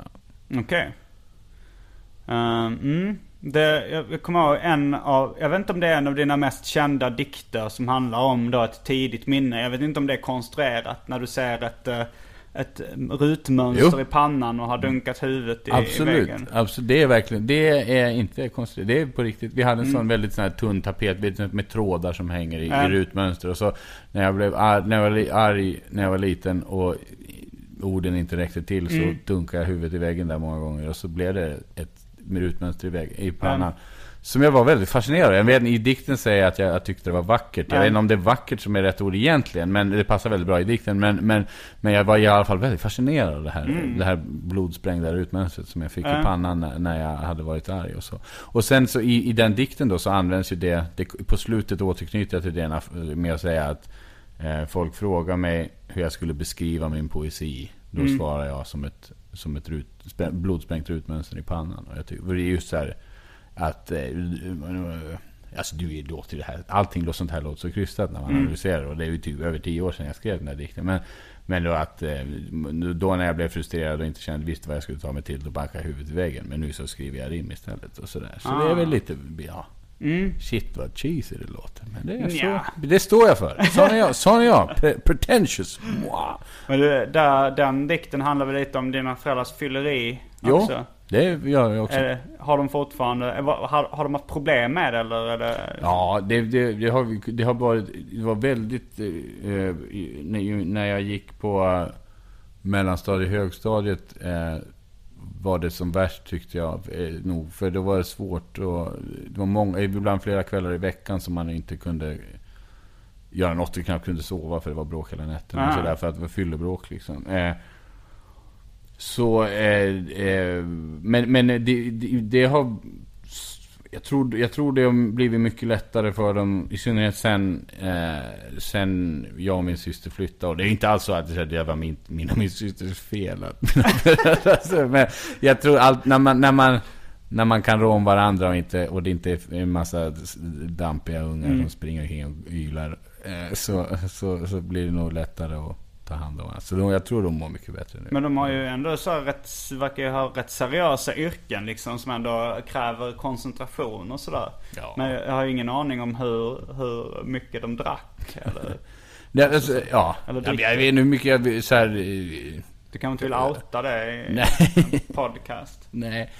Okej. Okay. Um, mm. Det, jag kommer ihåg en av, jag vet inte om det är en av dina mest kända dikter som handlar om då ett tidigt minne. Jag vet inte om det är konstruerat när du ser ett, eh, ett rutmönster jo. i pannan och har dunkat huvudet i, absolut, i väggen. Absolut, det är verkligen, det är inte konstruerat. Det är på riktigt. Vi hade en mm. sån väldigt sån här tunn tapet med trådar som hänger i, mm. i rutmönster. Och så när jag blev arg, när jag var arg när jag var liten och orden inte räckte till så mm. dunkade jag huvudet i väggen där många gånger. Och så blev det ett rutmönster i, väg, i pannan. Mm. Som jag var väldigt fascinerad Jag vet, I dikten säger jag att jag, jag tyckte det var vackert. Jag mm. vet inte om det är vackert som är rätt ord egentligen. Men det passar väldigt bra i dikten. Men, men, men jag var i alla fall väldigt fascinerad av det här, mm. det här blodsprängda rutmönstret som jag fick mm. i pannan när, när, jag hade varit arg och så. Och sen så i, i den dikten då så används ju det, det på slutet återknyter jag till det med att säga att eh, folk frågar mig hur jag skulle beskriva min poesi. Då mm. svarar jag som ett som ett rut, blodsprängt rutmönster i pannan. Och jag tycker, det är just så här att... Eh, alltså du låter det här, allting sånt här låter så krystat när man mm. analyserar och det är ju typ över tio år sedan jag skrev den här dikten. Men, men då att, eh, då när jag blev frustrerad och inte kände, visste vad jag skulle ta mig till, då bankade jag huvudet i väggen. Men nu så skriver jag rim istället och sådär. Så ah. det är väl lite, ja. Mm. Shit vad cheesy det låter. Men det, är så, det står jag för. Sån är jag. Sån är jag. Pretentious. Wow. Men du, där, den dikten handlar väl lite om dina föräldrars fylleri också? Jo, det gör jag också. Det, har de fortfarande, har, har de haft problem med det eller? Det... Ja, det, det, det, har, det har varit, det var väldigt, eh, när jag gick på eh, mellanstadiet, högstadiet. Eh, var det som värst tyckte jag eh, nog. För då var det svårt och det var många, ibland flera kvällar i veckan som man inte kunde göra något. Och knappt kunde sova för det var bråk hela nätterna. Och sådär, för att det var fyllebråk liksom. Eh, så, eh, eh, men, men det, det, det, har jag tror, jag tror det har blivit mycket lättare för dem, i synnerhet sen, eh, sen jag och min syster flyttade. Och det är inte alls så att det var min, min och min systers fel. [laughs] alltså, men jag tror allt, när man, när man, när man kan rå om varandra och, inte, och det inte är en massa dampiga ungar mm. som springer omkring och ylar. Eh, så, så, så blir det nog lättare att ta hand om. Så de, jag tror de mår mycket bättre nu. Men de har ju ändå så rätt, verkar ju ha rätt seriösa yrken liksom som ändå kräver koncentration och sådär. Ja. Men jag har ju ingen aning om hur, hur mycket de drack eller... [laughs] Nej, alltså, ja, eller jag, jag vet inte hur mycket jag så här, Du kanske inte vill outa det i [laughs] Nej. podcast? Nej.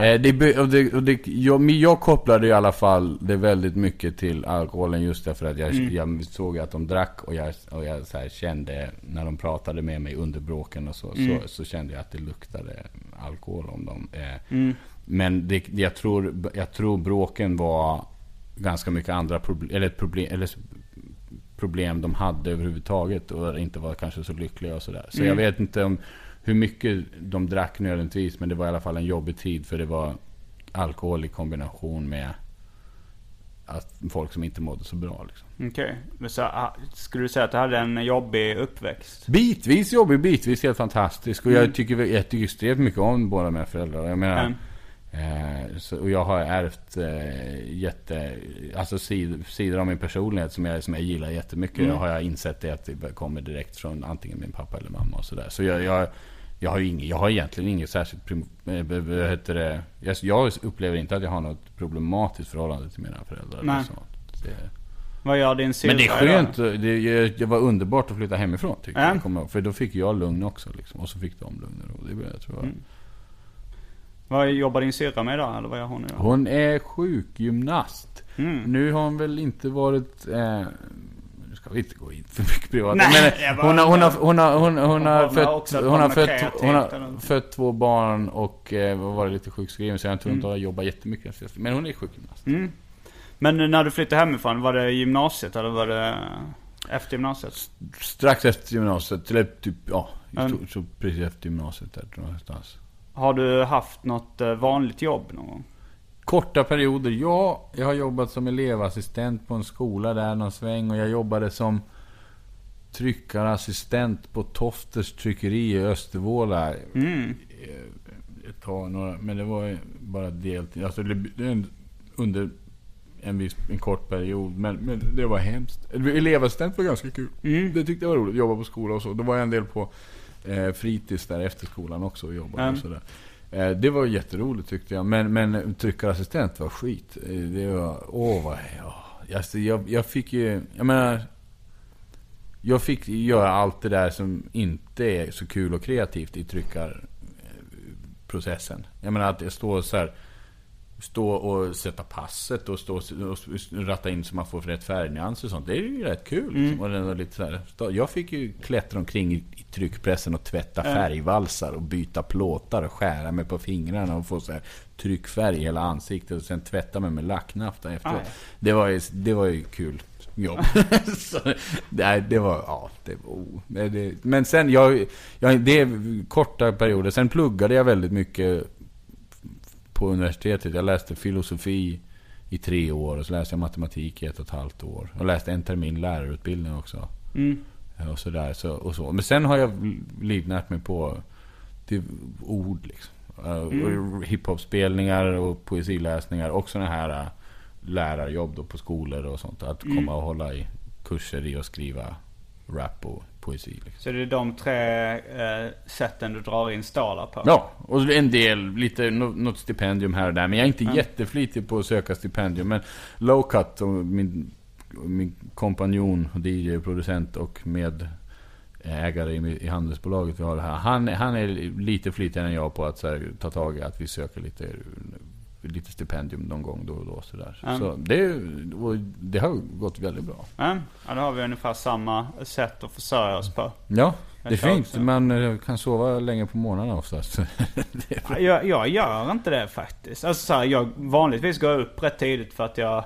Eh, det, och det, och det, jag, jag kopplade i alla fall det väldigt mycket till alkoholen just därför att jag, mm. jag såg att de drack och jag, och jag så kände när de pratade med mig under bråken och så, mm. så, så, kände jag att det luktade alkohol om dem. Eh, mm. Men det, jag, tror, jag tror bråken var ganska mycket andra problem, eller, problem, eller problem de hade överhuvudtaget och inte var kanske så lyckliga och sådär. Så, så jag mm. vet inte om hur mycket de drack nödvändigtvis. Men det var i alla fall en jobbig tid. För det var alkohol i kombination med att folk som inte mådde så bra. Liksom. Okej. Okay. Ah, skulle du säga att du hade en jobbig uppväxt? Bitvis jobbig, bitvis helt fantastisk. Och mm. jag tycker, jag tycker extremt mycket om båda mina föräldrar. Jag menar, mm. eh, så, och jag har ärvt eh, jätte, alltså sid, sidor av min personlighet som jag, som jag gillar jättemycket. Mm. Jag har jag insett det att det kommer direkt från antingen min pappa eller mamma och sådär. Så jag, jag jag har, ing, jag har egentligen inget särskilt... Vad heter det? Jag, jag, upplever inte att jag har något problematiskt förhållande till mina föräldrar. Nej. Det, vad gör din syrra Men det är skönt. Det, det, var underbart att flytta hemifrån tyckte äh. jag. För då fick jag lugn också. Liksom, och så fick de lugn och det, jag tror jag. Mm. Vad jobbar din syrra med idag? Eller vad gör hon idag? Hon är sjukgymnast. Mm. Nu har hon väl inte varit... Eh, vill inte gå in för mycket privat. Nej, men bara- hon har, hon har, hon har, hon, hon har fött, hon har fött, hon har fött två barn och eh, var lite sjukskriven. Så jag tror Mm. inte hon har jobbat jättemycket. Men hon är sjukgymnast. Men när du flyttade hemifrån, var det gymnasiet eller var det efter gymnasiet? Strax efter gymnasiet, eller typ, ja, Mm. så, precis efter gymnasiet där någonstans. Har du haft något eh, vanligt jobb någon gång? Korta perioder, ja. Jag har jobbat som elevassistent på en skola där någon sväng. Och jag jobbade som tryckarassistent på Tofters tryckeri i Östervåla. Mm. Eh, Ett tag, några, men det var bara deltid. Alltså under en, viss, en kort period. Men, men det var hemskt. Elevassistent var ganska kul. Mm. Det tyckte jag var roligt. Jobba på skola och så. Då var jag en del på eh, fritids där efter skolan också och jobbade Mm. och sådär. Eh, det var jätteroligt tyckte jag. Men, men tryckarassistent var skit. Eh, det var, åh vad, ja. Alltså, jag, jag fick ju, jag menar. Jag fick göra allt det där som inte är så kul och kreativt i tryckarprocessen. Jag menar att jag står så här. Stå och sätta passet och stå och ratta in så man får rätt färgnyanser och sånt. Det är ju rätt kul. Liksom. Och lite så här, jag fick ju klättra omkring i, tryckpressen och tvätta färgvalsar och byta plåtar och skära mig på fingrarna och få så här tryckfärg i hela ansiktet och sen tvätta mig med lacknafta efteråt. Aj. Det var ju, det var ju kul jobb. [laughs] så, nej, det var, ja, det var, oh, det, det, men sen, jag, jag, det är korta perioder. Sen pluggade jag väldigt mycket på universitetet. Jag läste filosofi i tre år och så läste jag matematik i ett och ett halvt år. Och läste en termin lärarutbildning också. Mm. Ja, Och sådär, så, och så. Men sen har jag livnärt mig på till ord liksom. Uh, och Hiphop-spelningar och poesiläsningar. Och sådana här uh, lärarjobb då på skolor och sånt. Att komma och hålla i kurser i att skriva rap och poesi. Liksom. Så det är de tre eh, sätten du drar in stålar på? Ja, och en del, lite, nå- något stipendium här och där. Men jag är inte jätteflitig på att söka stipendium. Men Low Cut, och min, min kompanjon, DJ, producent och med ägare i, i handelsbolaget vi har här. Han, han är lite flitigare än jag på att här, ta tag i att vi söker lite, lite stipendium någon gång då och då. Så. Mm. så det, det har gått väldigt bra. Ja, ja, då har vi ungefär samma sätt att försörja oss på. Ja, det är fint. också. Man eh, kan sova länge på morgnarna oftast. [laughs] Jag, jag gör inte det faktiskt. Alltså så här, jag vanligtvis går jag upp rätt tidigt för att jag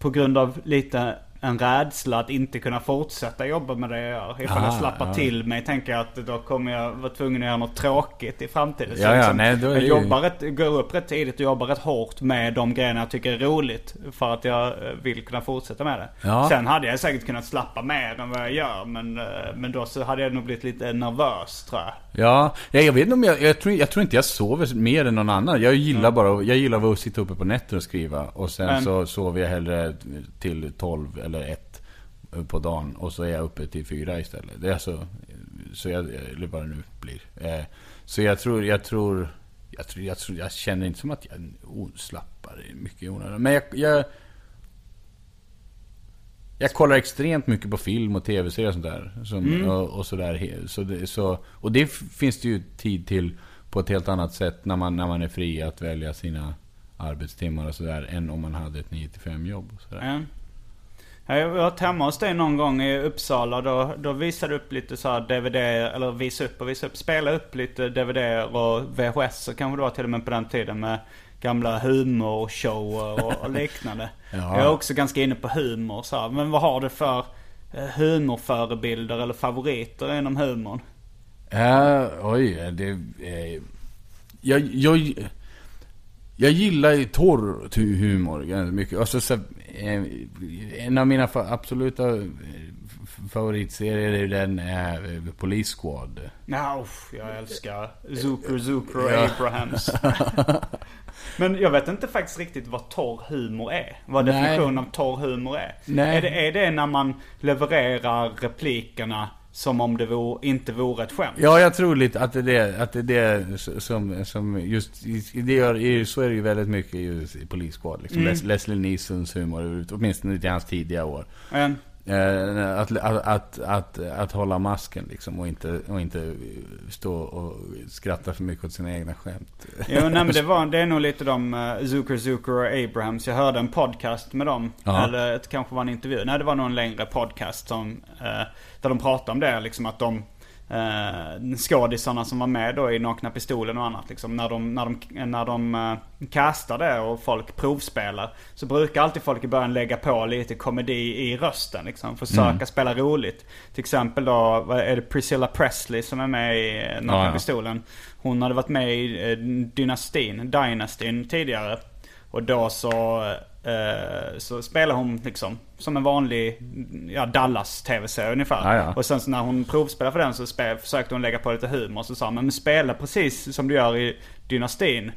på grund av lite en rädsla att inte kunna fortsätta jobba med det jag gör. Ifall jag Ah, slappar ja. till mig tänker jag att då kommer jag vara tvungen att göra något tråkigt i framtiden. Så Ja, ja, liksom, nej, då är jag ju- jobbar rätt, går upp rätt tidigt och jobbar rätt hårt med de grejerna jag tycker är roligt. För att jag eh, vill kunna fortsätta med det. Ja. Sen hade jag säkert kunnat slappa mer än vad jag gör. Men, eh, men då så hade jag nog blivit lite nervös tror jag. Ja, ja, jag vet inte om jag, jag tror, jag tror inte jag sover mer än någon annan. Jag gillar bara, jag gillar att sitta uppe på nätter och skriva. Och sen Men- så sover jag hellre till 12 eller 1 på dagen. Och så är jag uppe till 4 istället. Det är så, så jag, eller vad det nu blir. Eh, Så jag tror, jag tror, jag tror, jag tror, jag känner inte som att jag slappar mycket i onödan. Men jag, jag jag kollar extremt mycket på film och tv-serier och sånt där. Som, och, och sådär. Så det, så, och det finns det ju tid till på ett helt annat sätt när man, när man är fri att välja sina arbetstimmar och sådär. Än om man hade ett 9-5 jobb. Och sådär. Ja. Ja, Jag har varit hemma hos dig någon gång i Uppsala. Då, då visade du upp lite så här DVD, eller visa upp och visa upp. Spela upp lite DVD och VHS och kanske det var till och med på den tiden med gamla humorshower och, och [laughs] liknande. Ja. Jag är också ganska inne på humor så här. Men vad har du för eh, humorförebilder eller favoriter inom humorn? Ja, oj, det... Eh, jag, jag, jag gillar ju torr humor ganska mycket. Och så, så, en av mina absoluta eh, favoritserier är ju den eh, Police Squad. Uff, jag älskar Zucker, Zucker och Ja. Abrahams. [laughs] Men jag vet inte faktiskt riktigt vad torr humor är. Vad definitionen av torr humor är. Nej. Är det, är det när man levererar replikerna som om det vore, inte vore ett skämt? Ja, jag tror lite att det är det, att det, är det som, som just, det gör, så är det ju väldigt mycket i Police Squad. Liksom. Les, Leslie Neesons humor, åtminstone i hans tidiga år. Eh, att, att, att, att, att hålla masken liksom och inte, och inte stå och skratta för mycket åt sina egna skämt. Jo, nej, men det, [laughs] var, det är nog lite de, uh, Zucker, Zucker och Abrahams. Jag hörde en podcast med dem. Ja. Eller det kanske var en intervju. Nej, det var nog en längre podcast som, uh, där de pratade om det. Liksom att de uh, skådisarna som var med då i Nakna Pistolen och annat. Liksom, när de, när de, när de uh, castar det och folk provspelar. Så brukar alltid folk i början lägga på lite komedi i rösten. Liksom, försöka Mm. spela roligt. Till exempel då, är det Priscilla Presley som är med i eh, Nakna Ja, ja. Pistolen. Hon hade varit med i eh, Dynastin, Dynastin tidigare. Och då så, eh, så spelar hon liksom som en vanlig ja, Dallas tv-serie ungefär. Ja, ja. Och sen så när hon provspelade för den så spe, försökte hon lägga på lite humor. Så sa men spela precis som du gör i Dynastin.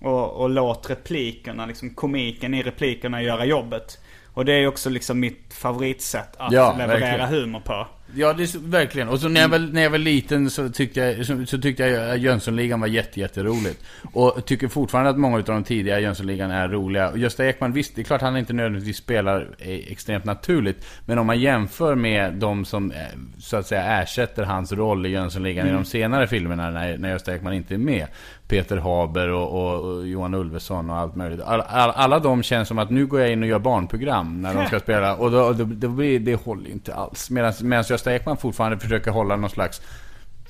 Och, och låt replikerna, liksom komiken i replikerna göra jobbet. Och det är också liksom mitt favoritsätt att Ja, leverera verkligen. humor på. Ja, det är verkligen. Och så när jag, var, när jag var liten så tyckte jag, så, så tyckte jag att Jönssonligan var jätte, jätteroligt. Och tycker fortfarande att många av de tidiga Jönssonligan är roliga. Och Gösta Ekman, visst, det är klart han inte nödvändigtvis spelar eh, extremt naturligt. Men om man jämför med de som, eh, så att säga, ersätter hans roll i Jönssonligan i de senare filmerna när, när Gösta Ekman inte är med. Peter Haber och, och, och Johan Ulveson och allt möjligt. All, all, alla de känns som att nu går jag in och gör barnprogram när de ska [laughs] spela. Och då, då, då blir, det håller inte alls. Medan Gösta Ekman fortfarande försöker hålla någon slags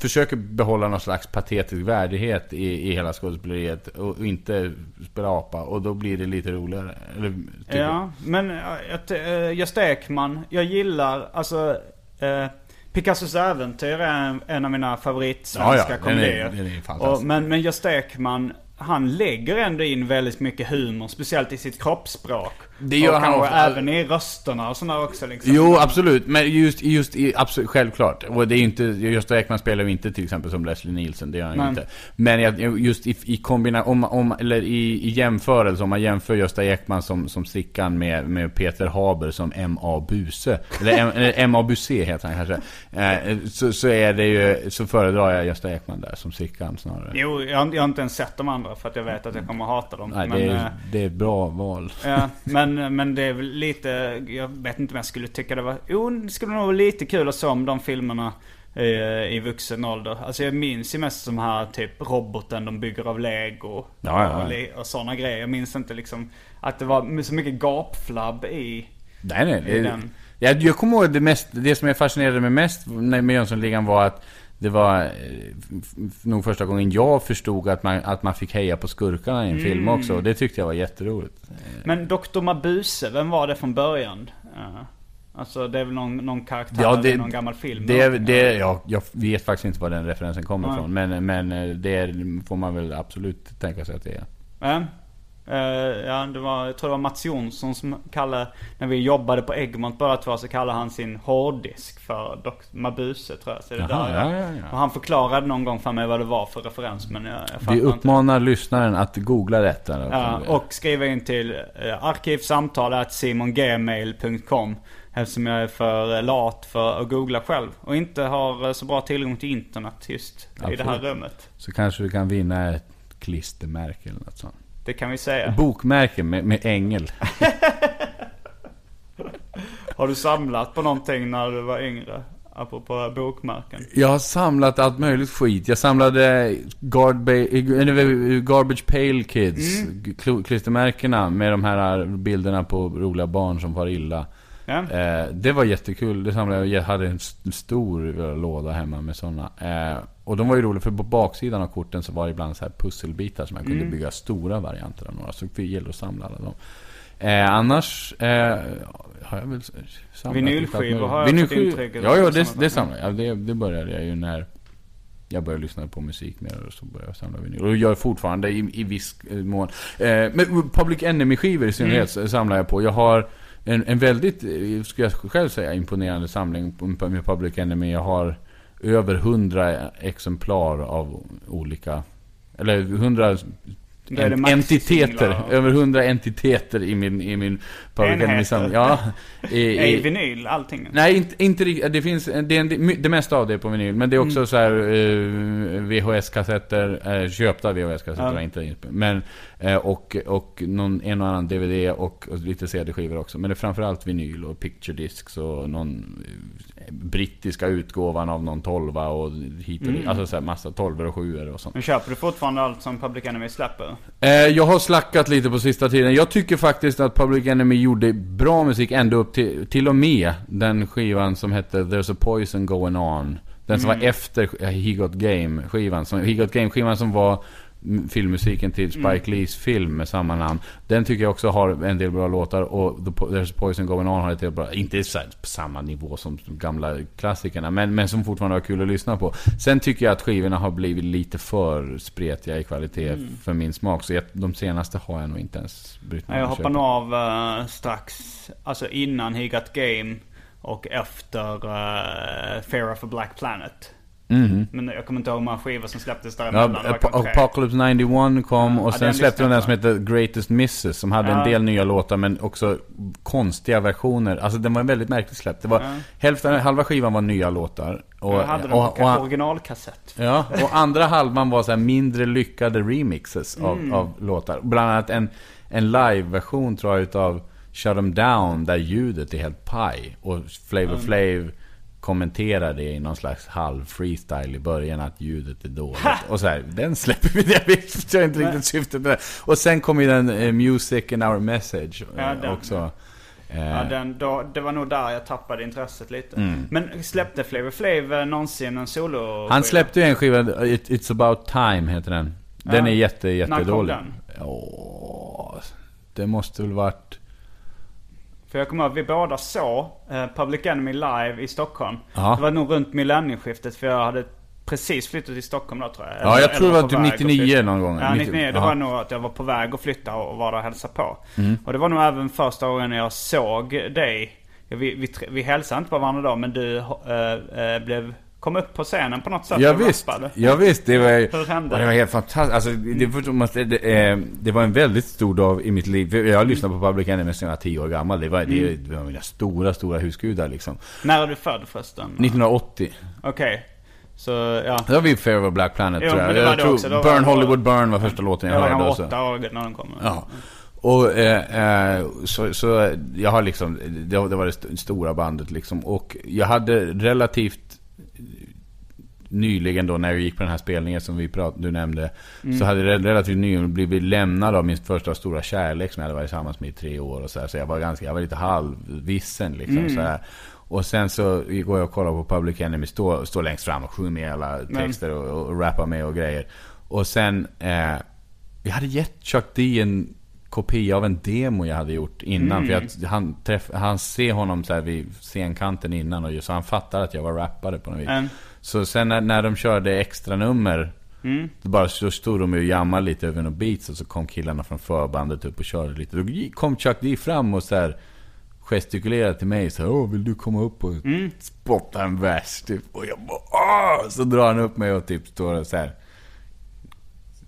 Försöker behålla någon slags patetisk värdighet i, i hela skådespeleriet och inte spela apa. Och då blir det lite roligare. Eller. Ja, men äh, äh, Gösta Ekman, jag gillar alltså äh, Picassos äventyr är en, en av mina favoritsvenska Ja, ja, den är- komedier. den är. Och, men, men Gösta Ekman, han lägger ändå in väldigt mycket humor, speciellt i sitt kroppsspråk. Det gör och han kanske även i rösterna och sådana också liksom. Jo, absolut. Men just, just i, absolut, självklart. Och det är ju inte, Gösta Ekman spelar ju inte till exempel som Leslie Nielsen, det gör han ju inte. Men jag, just i, i kombination, om, om, eller i, i jämförelse, om man jämför Gösta Ekman som, som Sickan med, med Peter Haber som M.A. Buse. Eller, M.A. Buse heter han kanske. Eh, så, så är det ju, så föredrar jag Gösta Ekman där som Sickan snarare. Jo, jag, har- jag har inte ens sett de andra för att jag vet att jag kommer hata dem. Nej, men, det, eh, är, det är ett bra val. Ja, men, men det är väl lite, jag vet inte om jag skulle tycka det var, jo det skulle nog vara lite kul att se om de filmerna eh, i vuxen ålder. Alltså jag minns ju mest som här typ roboten de bygger av lego. Ja, ja, ja. Och, och sådana grejer. Jag minns inte liksom att det var så mycket gapflabb i. Nej, nej. I Det, den. jag, jag kommer ihåg det mest, det som jag fascinerade mig mest med Jönssonligan var att det var eh, nog första gången jag förstod att man, att man fick heja på skurkarna i en film Mm. också. Och det tyckte jag var jätteroligt. Men Dr. Mabuse, vem var det från början? Ja. Alltså det är väl någon, någon karaktär Ja, eller någon gammal film? Det, det, ja, jag vet faktiskt inte var den referensen kommer Nej. ifrån. Men, men eh, det får man väl absolut tänka sig att det är. Ja. Eh, ja, det var, jag tror det var Mats Jonsson som kallade, när vi jobbade på Egmont bara två så kallade han sin hårddisk för Dr. Mabuse tror jag. Så det Jaha, där, ja, ja, ja. Och han förklarade någon gång för mig vad det var för referens men jag, jag Vi inte. uppmanar lyssnaren att googla detta. Ja, och skriva in till eh, arkivsamtal.simongmail.com Eftersom jag är för lat för att googla själv. Och inte har eh, så bra tillgång till internet just i det här Absolut. rummet. Så kanske du kan vinna ett klistermärke eller något sånt. Det kan vi säga. Bokmärke med, med ängel. [laughs] Har du samlat på någonting när du var yngre? Apropå bokmärken. Jag har samlat allt möjligt skit. Jag samlade eller, Garbage Pail Kids. kl- Klistermärkena med de här bilderna på roliga barn som far illa. Ja. Eh, det var jättekul. Det samlade jag. Jag hade en st- stor eh, låda hemma med sådana. Och de var ju roliga för på baksidan av korten så var det ibland så här pusselbitar som man kunde Mm. bygga stora varianter av några. Så det gällde att samla alla dem. Eh, annars eh, har jag väl samlat Vinylskivor har jag fått Vinylskivor- intrycket Ja, ja det, det samlade jag. Det, det började jag ju när jag började lyssna på musik mer och så började jag samla vinyl. Och gör fortfarande i, i viss eh, mån. Eh, men Public Enemy-skivor i synnerhet Mm. samlar jag på. Jag har en, en väldigt, eh, skulle jag själv säga, imponerande samling med Public Enemy. Jag har över hundra exemplar av olika, eller hundra en, entiteter. singlar. Över hundra entiteter i min, i min Public Enheter. Enemy-samling. Ja. I, [laughs] i i, vinyl allting? Nej, inte, inte riktigt. Det finns, det, är en, det mesta av det är på vinyl. Men det är också Mm. så här eh, VHS-kassetter, eh, köpta VHS-kassetter, Ja. inte Men, eh, och, och någon, en och annan DVD och, och lite CD-skivor också. Men det är framförallt vinyl och picture discs och någon eh, brittiska utgåvan av någon tolva och hit och. Mm. Alltså så här massa tolvor och sjuor och sånt. Men köper du fortfarande allt som Public Enemy släpper? Eh, jag har slackat lite på sista tiden. Jag tycker faktiskt att Public Enemy gjorde bra musik ända upp till, till och med den skivan som hette There's a Poison Going On. Den som Mm. var efter He Got Game skivan. Som, He Got Game skivan som var filmmusiken till Spike Mm. Lees film med samma namn. Den tycker jag också har en del bra låtar och The, Po- There's Poison Going On har ett del bra, inte på samma nivå som de gamla klassikerna, men, men som fortfarande var kul att lyssna på. Sen tycker jag att skivorna har blivit lite för spretiga i kvalitet Mm. för min smak, så jag, de senaste har jag nog inte ens brytt mig jag om att hoppar nog av eh, strax, alltså innan He Got Game och efter uh, Fear of a Black Planet. Mhm. Men jag kommer inte ihåg hur många skivor som släpptes Ja, däremellan. Tre. Apocalypse 91 kom och Ja, sen den släppte de den som heter Greatest Misses som hade Ja. en del nya låtar men också konstiga versioner. Alltså den var väldigt märkligt släppt. Det var, Ja. hälften, halva skivan var nya låtar. Och, Jag hade och, på och, originalkassett. Ja, och andra halvan var så mindre lyckade remixes av, Mm. av låtar. Bland annat en, en live-version tror jag utav Shut 'em Down där ljudet är helt paj. Och Flavor Mm. Flav kommenterar det i någon slags halv freestyle i början att ljudet är dåligt. Och så här, den släpper vi, [laughs] jag vet jag inte riktigt syftet med det. Och sen kom ju den eh, Music and Our Message eh, Ja, den. också. Eh, Ja, den, då, det var nog där jag tappade intresset lite. Mm. Men släppte Flavor Flav eh, någonsin en solo Han släppte ju en skiva, It, It's about time heter den. Den Ja. är jätte, När kom jättedålig. den? Åh, det måste väl varit... För jag kommer ihåg, vi båda såg eh, Public Enemy live i Stockholm. Ja. Det var nog runt millennieskiftet för jag hade precis flyttat till Stockholm då tror jag. Ja, jag Eller- tror det var typ väg att 99 flytta. någon gång. Ja, 99. Det Ja. var nog att jag var på väg att flytta och var där och hälsade på. Mm. Och det var nog även första gången jag såg dig. Vi, vi, vi hälsade inte på varandra då, men du eh, eh, blev, kom upp på scenen på något sätt Ja, och visst, rappade. ja visst, det var, Hur hände och det var helt fantastiskt. Alltså, det, det, eh, det var en väldigt stor dag i mitt liv. Jag har lyssnat på Public Enemy sedan jag var 10 år gammal. Det var, Mm. det var mina stora, stora husgudar liksom. När är du född förresten? 1980. Okej. Så, ja. Det var vid Fair of Black Planet Jo, tror jag. det var jag det tror också. Då var Burn jag- Hollywood Burn var första låten jag, Jag var hörde. och så. åtta år när den kom. Ja. Och eh, eh, så, så jag har liksom, det, det var det st- stora bandet liksom. Och jag hade relativt nyligen då när jag gick på den här spelningen som vi prat, du nämnde. Mm. Så hade jag relativt nyligen blivit lämnad av min första stora kärlek som jag hade varit tillsammans med i tre år och så här. Så jag var ganska, jag var lite halvvissen liksom Mm. så här. Och sen så går jag och kollar på Public Enemy, står stå längst fram och sjunger alla Men- texter och, och rappar med och grejer. Och sen, eh, jag hade gett Chuck D en kopia av en demo jag hade gjort innan. Mm. För att han, träff, han ser honom så här vid scenkanten innan och så han fattar att jag var rappare på något vis. Mm. Så sen när, när de körde extra nummer Mm. då bara så stod de och jammade lite över några beats och så kom killarna från förbandet upp och körde lite. Då kom Chuck D fram och så här gestikulerade till mig så här, Åh, vill du komma upp och Mm. spotta en vers typ? Och jag bara Åh! Så drar han upp mig och typ står och så här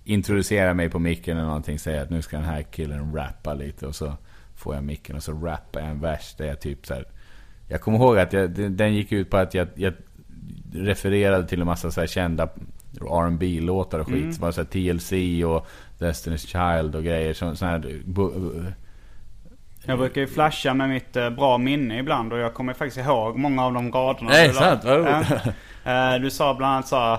introducerar mig på micken eller någonting. Säger att nu ska den här killen rappa lite och så får jag micken och så rappar jag en vers där jag typ så här. Jag kommer ihåg att jag, den gick ut på att jag, jag refererade till en massa så kända rb låtar och skit. Mm. Som var så TLC och Destiny's Child och grejer. Så, så här, bu- Jag brukar ju flasha med mitt eh, bra minne ibland och jag kommer faktiskt ihåg många av de raderna. Nej, sant? Vad roligt. Eh, Du sa bland annat så här,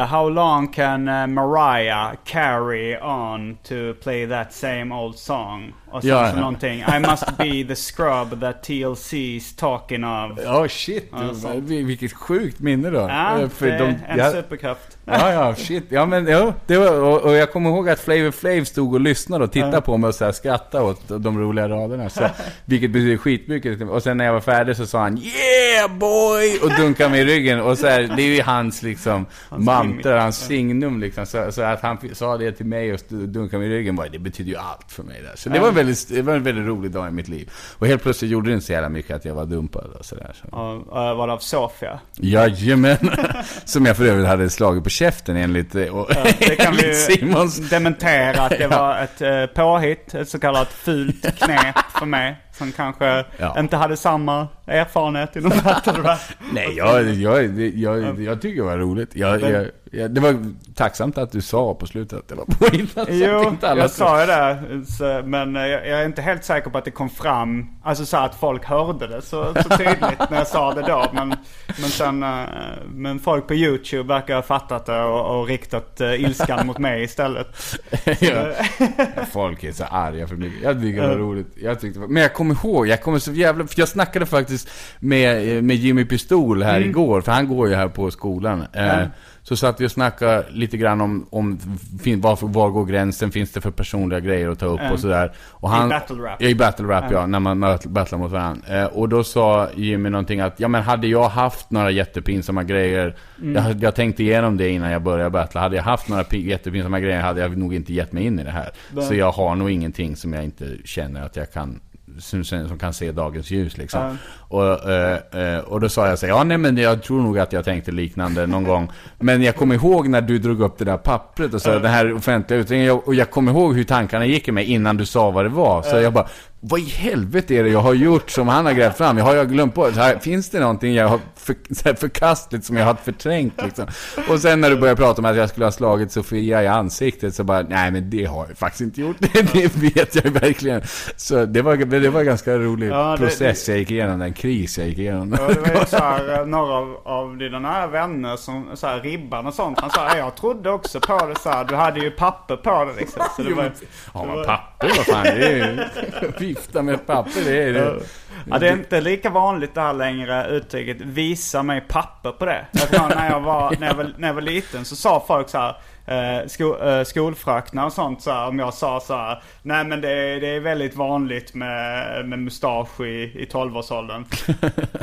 eh, How long can eh, Mariah carry on to play that same old song? Och sen Ja, så ja. någonting. I must be the scrub that TLC's talking of. Ja, shit. Sant. Vil- Vilket sjukt minne då. Ja, Eh, det är en jag- superkraft. Ja, ja, shit. Ja, men ja, det var, och, och jag kommer ihåg att Flavor Flav stod och lyssnade och tittade Ja. på mig och så här skrattade åt de roliga raderna. Så, vilket betyder skitmycket. Och sen när jag var färdig så sa han yeah boy! Och dunkar mig i ryggen. Och så här, det är ju hans liksom mantra, hans signum liksom. Så, så, att han sa det till mig och dunkade mig i ryggen, bara, det betyder ju allt för mig. Där. Så det var, väldigt, det var en väldigt rolig dag i mitt liv. Och helt plötsligt gjorde det inte så jävla mycket att jag var dumpad och sådär. Så. Och, var det av Sofia? Jajamän! [laughs] Som jag för övrigt hade slagit på käften enligt, och, ja, det kan vi Simons. dementera att det [laughs] var ett eh, påhitt, ett så kallat fult knep för mig. Som kanske ja. inte hade samma erfarenhet inom battle. [laughs] Nej, jag, jag, jag, jag, tycker det var roligt. Jag, jag, jag, det var tacksamt att du sa på slutet att det var påhittat. Jo, jag sa ju det. Så, men jag, är inte helt säker på att det kom fram. Alltså så att folk hörde det så, så tydligt när jag sa det då. Men, men sen, eh, men folk på YouTube verkar ha fattat det och, och riktat uh, ilskan mot mig istället. [laughs] ja. Folk är så arga för mycket. Jag tycker det var roligt. Jag tyckte, men jag kommer ihåg, jag kommer så jävla, för jag snackade faktiskt med, med Jimmy Pistol här mm. igår. För han går ju här på skolan. Mm. Så satt vi och snackade lite grann om, om var, var går gränsen, finns det för personliga grejer att ta upp mm. och sådär. Och han, I battle rap? I battle rap ja, när man battlar mot varandra. Eh, och då sa Jimmy någonting att, ja men hade jag haft några jättepinsamma grejer, mm. jag, jag tänkte igenom det innan jag började battla. Hade jag haft några jättepinsamma grejer hade jag nog inte gett mig in i det här. Så jag har nog ingenting som jag inte känner att jag kan som, som kan se dagens ljus liksom. Mm. Och, eh, eh, och då sa jag så ja nej men jag tror nog att jag tänkte liknande någon gång. Men jag kommer ihåg när du drog upp det där pappret och så, mm. den här offentliga utredningen. Och jag kommer ihåg hur tankarna gick i mig innan du sa vad det var. Så jag bara, vad i helvete är det jag har gjort som han har grävt fram? Jag har jag glömt på det. Finns det någonting jag har för, här förkastligt som jag har förträngt liksom? Och sen när du började prata om att jag skulle ha slagit Sofia i ansiktet så bara, nej men det har jag faktiskt inte gjort. [laughs] Det, det vet jag verkligen. Så det var, det var en ganska rolig ja, det, process jag gick igenom, den kris jag gick igenom. Ja, det var ju så här, några av, av dina nära vänner som, så här, Ribban och sånt. Han sa, jag trodde också på det så här, du hade ju papper på det liksom. Så det var, ja men papper, vad fan, det är [laughs] vifta med papper, det är det. Ja, det är inte lika vanligt det här längre uttrycket visa mig papper på det. Jag när, jag var, när, jag var, när jag var liten så sa folk så här eh, sko, eh, skolfröknar och sånt så här, om jag sa så här, nej men det är, det är väldigt vanligt med, med mustasch i, i 12-årsåldern.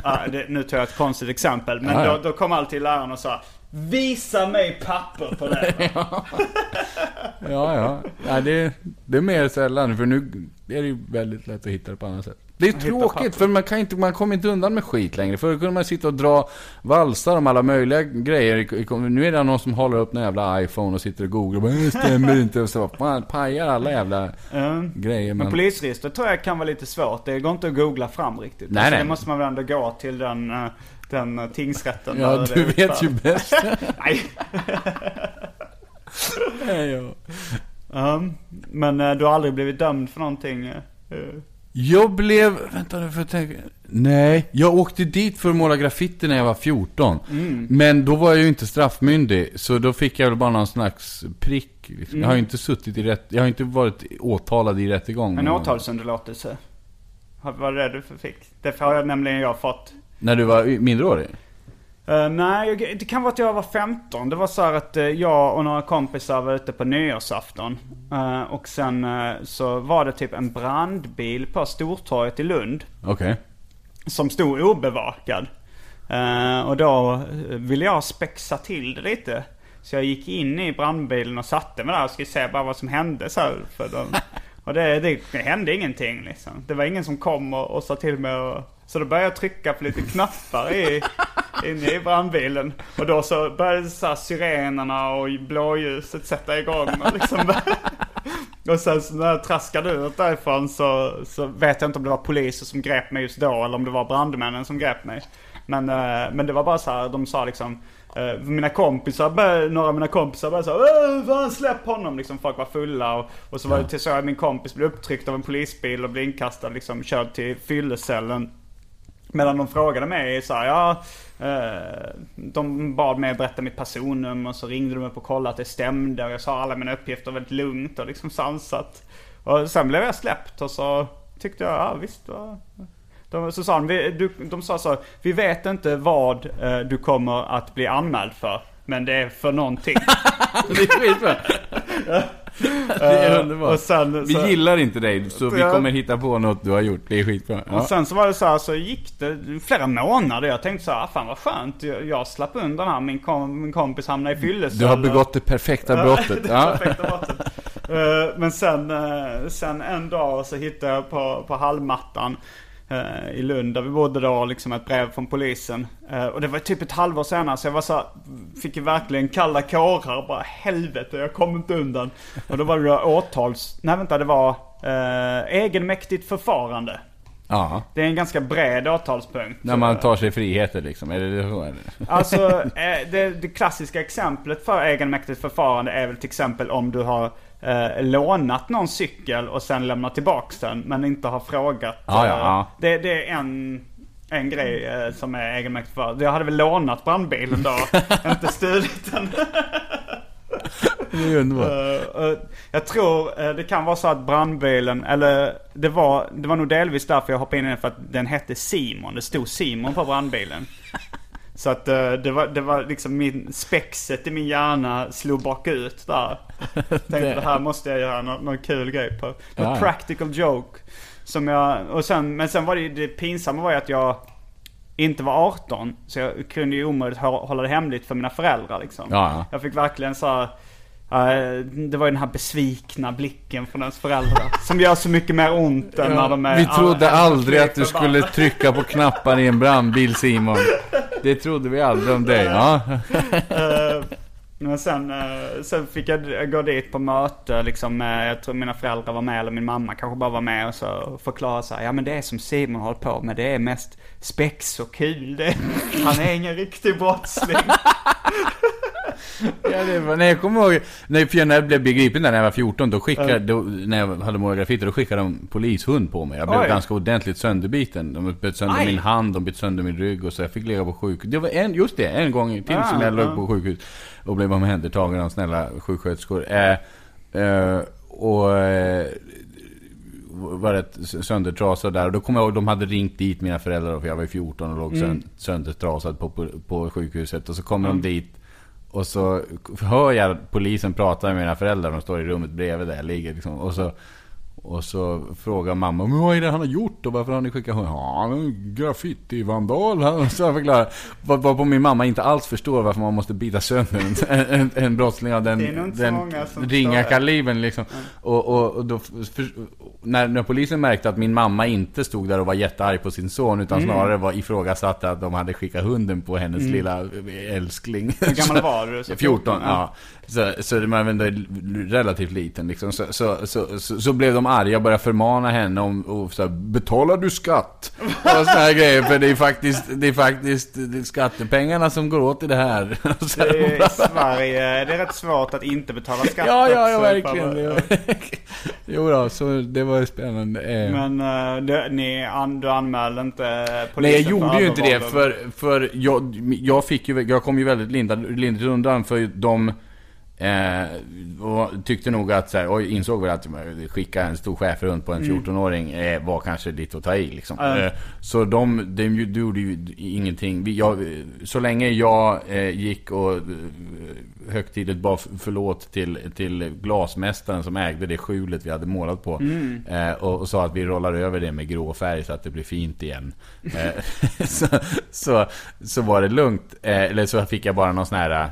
ah, [laughs] nu tar jag ett konstigt exempel, men ja, ja. Då, då kom alltid läraren och sa Visa mig papper på det. [laughs] ja, ja. ja det, det är mer sällan, för nu är det ju väldigt lätt att hitta det på annat sätt. Det är tråkigt, för man, kan inte, man kommer inte undan med skit längre. Förr kunde man sitta och dra valsar om alla möjliga grejer. Nu är det någon som håller upp en jävla iPhone och sitter och googlar och bara, det stämmer inte. Och så fan, pajar alla jävla mm. grejer. Men, men polisregister tror jag kan vara lite svårt. Det går inte att googla fram riktigt. Nej, alltså, nej. Det måste man väl ändå gå till den, eh, den eh, tingsrätten. Ja, du vet ju bäst. [laughs] nej. nej ja. Um, men uh, du har aldrig blivit dömd för någonting? Uh, jag blev, vänta nu för att tänka. Nej, jag åkte dit för att måla graffiti när jag var 14. Mm. Men då var jag ju inte straffmyndig. Så då fick jag väl bara någon slags prick. Liksom. Mm. Jag har ju inte suttit i rätt, jag har inte varit åtalad i rättegång. En åtalsunderlåtelse? Var det det du fick? Det har jag nämligen jag fått. När du var mindreårig? Uh, nej, det kan vara att jag var 15. Det var så att uh, jag och några kompisar var ute på nyårsafton. Uh, och sen så var det typ en brandbil på Stortorget i Lund. Okej. Okay. Som stod obevakad. och då ville jag spexa till det lite. Så jag gick in i brandbilen och satte mig där och skulle se bara vad som hände så här, för dem. [laughs] Och det, det, det, hände ingenting liksom. Det var ingen som kom och, och sa till mig och, Så då började jag trycka på lite knappar i, inne i brandbilen. Och då så började så här syrenerna och blåljuset sätta igång. Och, liksom, [laughs] och sen så när jag traskade ut därifrån så, så vet jag inte om det var poliser som grep mig just då eller om det var brandmännen som grep mig. Men, eh, men det var bara så här, de sa liksom Uh, mina kompisar, började, några av mina kompisar började såhär släpp honom liksom. Folk var fulla och, och så var det till så att min kompis blev upptryckt av en polisbil och blev inkastad liksom, körd till fyllecellen. Medan de frågade mig så här, ja, eh, de bad mig berätta mitt personnummer och så ringde de upp och kollade att det stämde och jag sa alla mina uppgifter väldigt lugnt och liksom sansat. Och sen blev jag släppt och så tyckte jag, ja visst. Va? De, så sa de, vi, du, de sa så, vi vet inte vad eh, du kommer att bli anmäld för. Men det är för någonting. [laughs] [laughs] det är Eh, underbart. Och sen, Vi så, gillar inte dig, så vi kommer hitta på något du har gjort. Det är skitbra. och Ja. sen så var det så här, så gick det flera månader. Jag tänkte så här, "Ah, fan vad skönt. Jag, jag slapp undan här. Min, kom, min kompis hamnade i fyllecell. Du har begått det perfekta [laughs] brottet. det perfekta brottet. Eh, Men sen, eh, sen en dag så hittade jag på, på hallmattan i Lund där vi bodde då liksom ett brev från polisen. Eh, Och det var typ ett halvår senare så jag var så här, fick ju verkligen kalla kårar. Bara helvete jag kom inte undan. Och då var det då åtals... Nej vänta det var eh, egenmäktigt förfarande. ja. Det är en ganska bred åtalspunkt. När man tar sig friheter liksom. Är det så? Eller? Alltså eh, det, det klassiska exemplet för egenmäktigt förfarande är väl till exempel om du har eh, lånat någon cykel och sen lämnat tillbaks den men inte har frågat. Ja, ja, eh, ja. Det, det är en, en grej eh, som är egenmäktigt förfarande. Jag hade väl lånat brandbilen då, [laughs] inte stulit den. Eh, jag tror eh, det kan vara så att brandbilen, eller det var, det var nog delvis därför jag hoppade in i den för att den hette Simon. Det stod Simon på brandbilen. Så att eh, det var, det var liksom min, spexet i min hjärna slog bakut där. [laughs] Tänkte det här måste jag göra någon, någon kul grej på. Något Ja. practical joke. Som jag, och sen, men sen var det ju, det pinsamma var ju att jag inte var 18. Så jag kunde ju omöjligt hå- hålla det hemligt för mina föräldrar liksom. Ja, ja. Jag fick verkligen så här, det var ju den här besvikna blicken från ens föräldrar. Som gör så mycket mer ont än när de är... Vi trodde ja, aldrig att du skulle trycka på knappar i en brandbil Simon. Det trodde vi aldrig om dig. Ja. Eh, Men sen, eh, sen fick jag gå dit på möte liksom jag tror mina föräldrar var med eller min mamma kanske bara var med och så förklara så här, ja men det är som Simon håller på med, det är mest spex och kul det. Han är ingen riktig brottsling. Ja, det var, nej, jag kommer ihåg, när jag blev begripen där när jag var 14, då skickade, då, när jag hade morgrafitter, då skickade de polishund på mig. Jag blev Oj. ganska ordentligt sönderbiten. De bytte sönder Aj. min hand, de bytte sönder min rygg och så jag fick ligga på sjukhus. Det var en, just det, en gång till Ah, som jag låg på sjukhus och blev omhändertagen av snälla sjuksköterskor. Eh, eh, och eh, var rätt söndertrasad där. Och då kommer jag ihåg, de hade ringt dit mina föräldrar, för jag var ju 14 och låg Mm. sönd, söndertrasad på, på, på sjukhuset. Och så kommer de dit och så hör jag polisen prata med mina föräldrar, de står i rummet bredvid där jag ligger liksom. Och så, och så frågar mamma, men vad är det han har gjort och varför har ni skickat honom? Ja, han är en graffiti-vandal. han." [laughs] Så jag förklarar. Var- Varpå min mamma inte alls förstår varför man måste bita sönder en, [laughs] en, en brottsling av den, den ringa kalibern liksom. Och, och, och då, för, när, när polisen märkte att min mamma inte stod där och var jättearg på sin son, utan Mm. snarare var ifrågasatte att de hade skickat hunden på hennes lilla älskling. Hur gammal [laughs] var du? Så 14, ja. Så, så det var relativt liten liksom. Så, så, så, så, så blev de arga och började förmana henne om, och så här, betalar du skatt? Och såna här grejer, för det är faktiskt, det är faktiskt det är skattepengarna som går åt i det här. [laughs] Så här, Det är, I Sverige det är rätt svårt att inte betala skatt Ja, ja, ja, verkligen. var... [laughs] jo då, så det var spännande. Eh, Men uh, du, ni, an, du anmälde inte polisen Nej, jag gjorde ju inte det för, för jag, jag fick ju, jag kom ju väldigt lindrigt undan för de eh, och tyckte nog att så här, och insåg väl att skicka en stor schäferhund på en 14-åring eh, var kanske lite att ta i liksom. Mm. Eh, så de, de, de gjorde ju ingenting. Vi, jag, så länge jag eh, gick och eh, högtidligt bad förlåt till, till glasmästaren som ägde det skjulet vi hade målat på. Eh, och, och sa att vi rollar över det med grå färg så att det blir fint igen. [laughs] [laughs] Så, så, så var det lugnt. Eller så fick jag bara någon sån här...